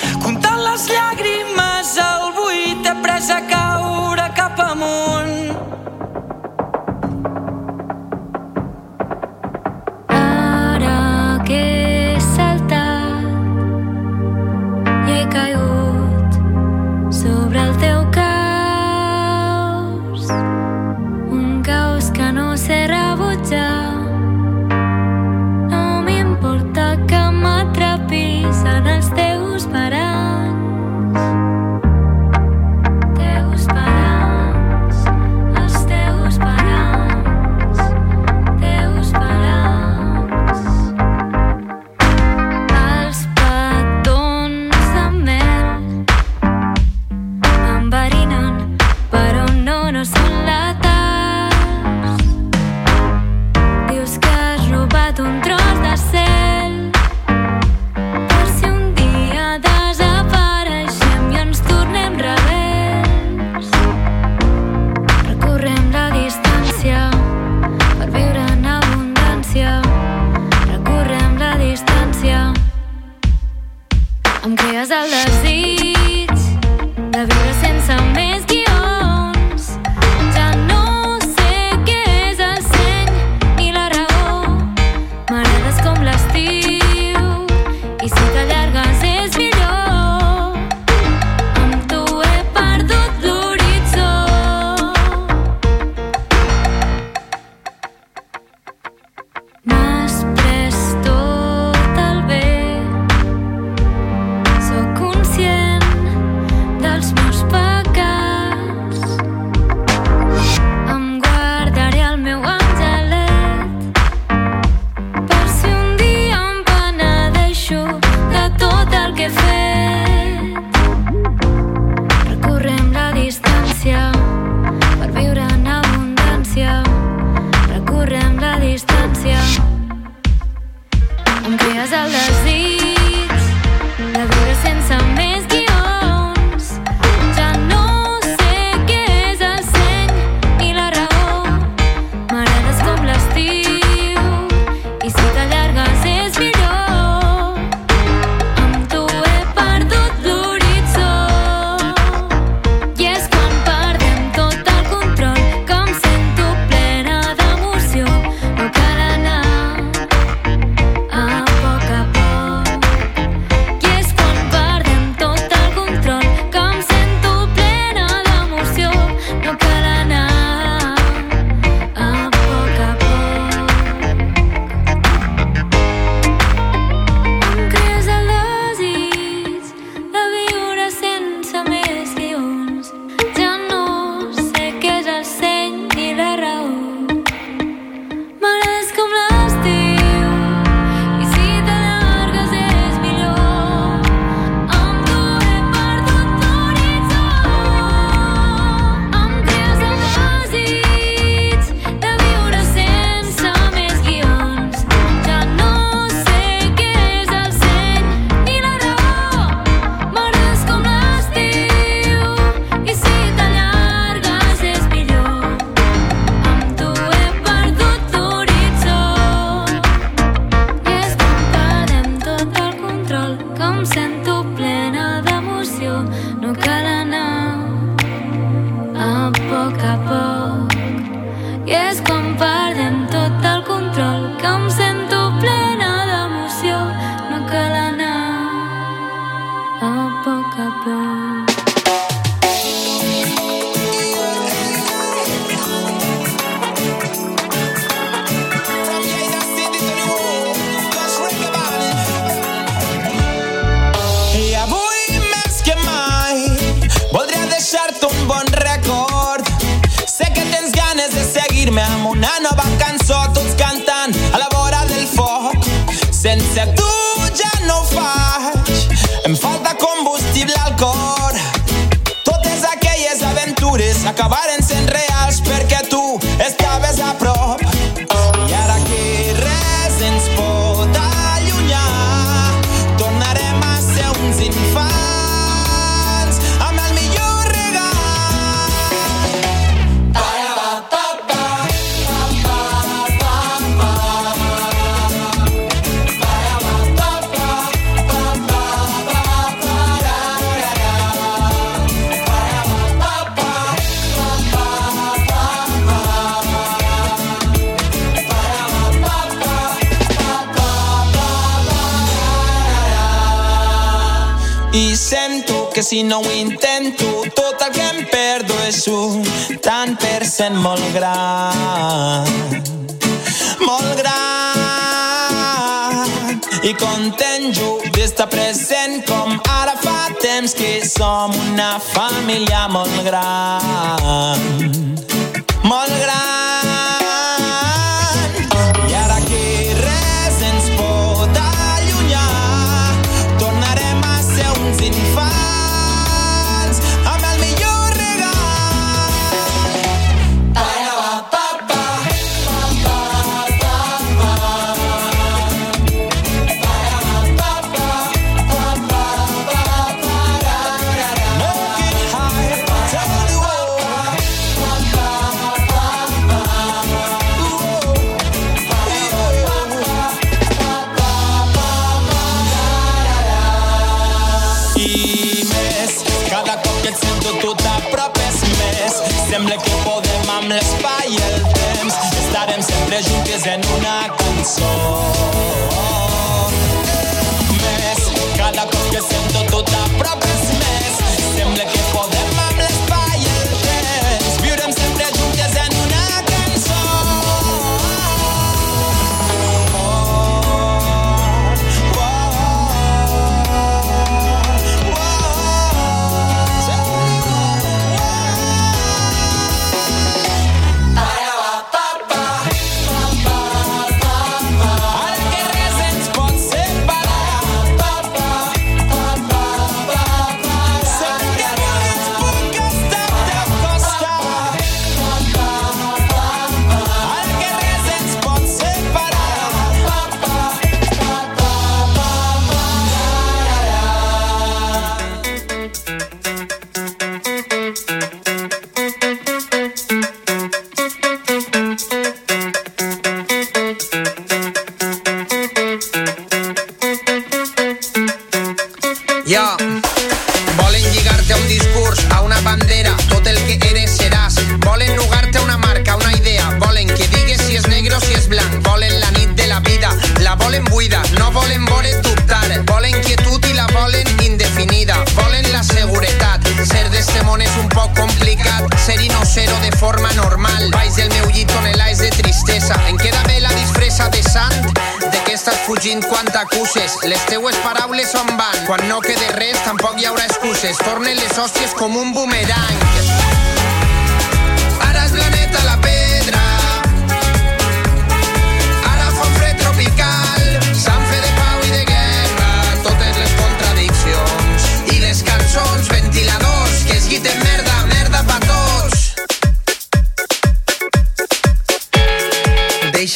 excuses. Les teues paraules on van. Quan no quede res, tampoc hi haurà excuses. Tornen les hòsties com un boomerang.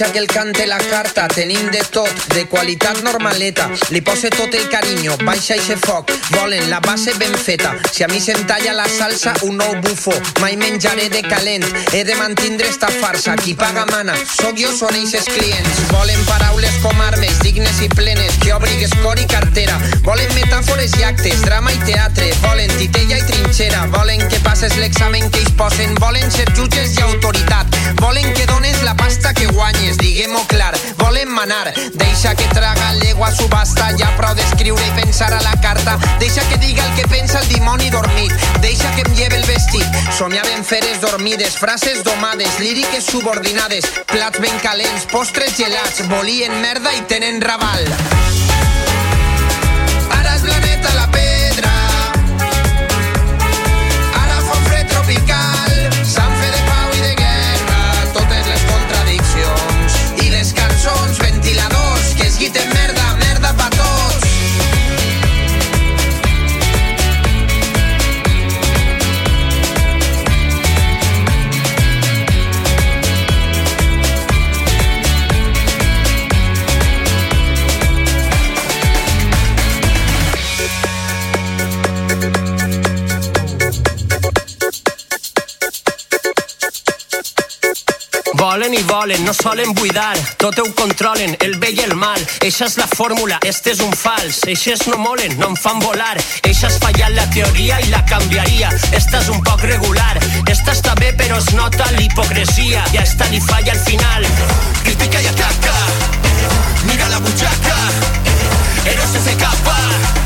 Deixa que el cante la carta, tenim de tot, de qualitat normaleta. Li pose tot el carinyo, baixa eixe foc. Volen la base ben feta. Si a mi se'm talla la salsa, un nou bufo. Mai menjaré de calent, he de mantindre esta farsa. Qui paga mana, sóc jo, són eixes clients. Volen paraules com armes, dignes i plenes, que obrigues cor i cartera. Volen metàfores i actes, drama i teatre. Volen titella i trinxera. Volen que passes l'examen que ells posen. Volen ser jutges i autoritat. Volen que dones la pasta que guanyes, diguem-ho clar. Volen manar, deixa que traga l'egua subhasta. Ja prou d'escriure i pensar a la carta. Deixa que diga el que pensa el dimoni dormit. Deixa que em lleve el vestit. Somiaven feres dormides, frases domades, líriques subordinades, plats ben calents, postres gelats, volien merda i tenen raval. Volen i volen, no solen buidar, tot ho controlen, el bé i el mal. Eixa és la fórmula, este és un fals. Eixes no molen, no em fan volar. Eixa has fallat la teoria i la canviaria. Esta és un poc regular. Esta està bé però es nota l'hipocresia. I a esta li falla al final. Critica i ataca, mira la butxaca. Eros se se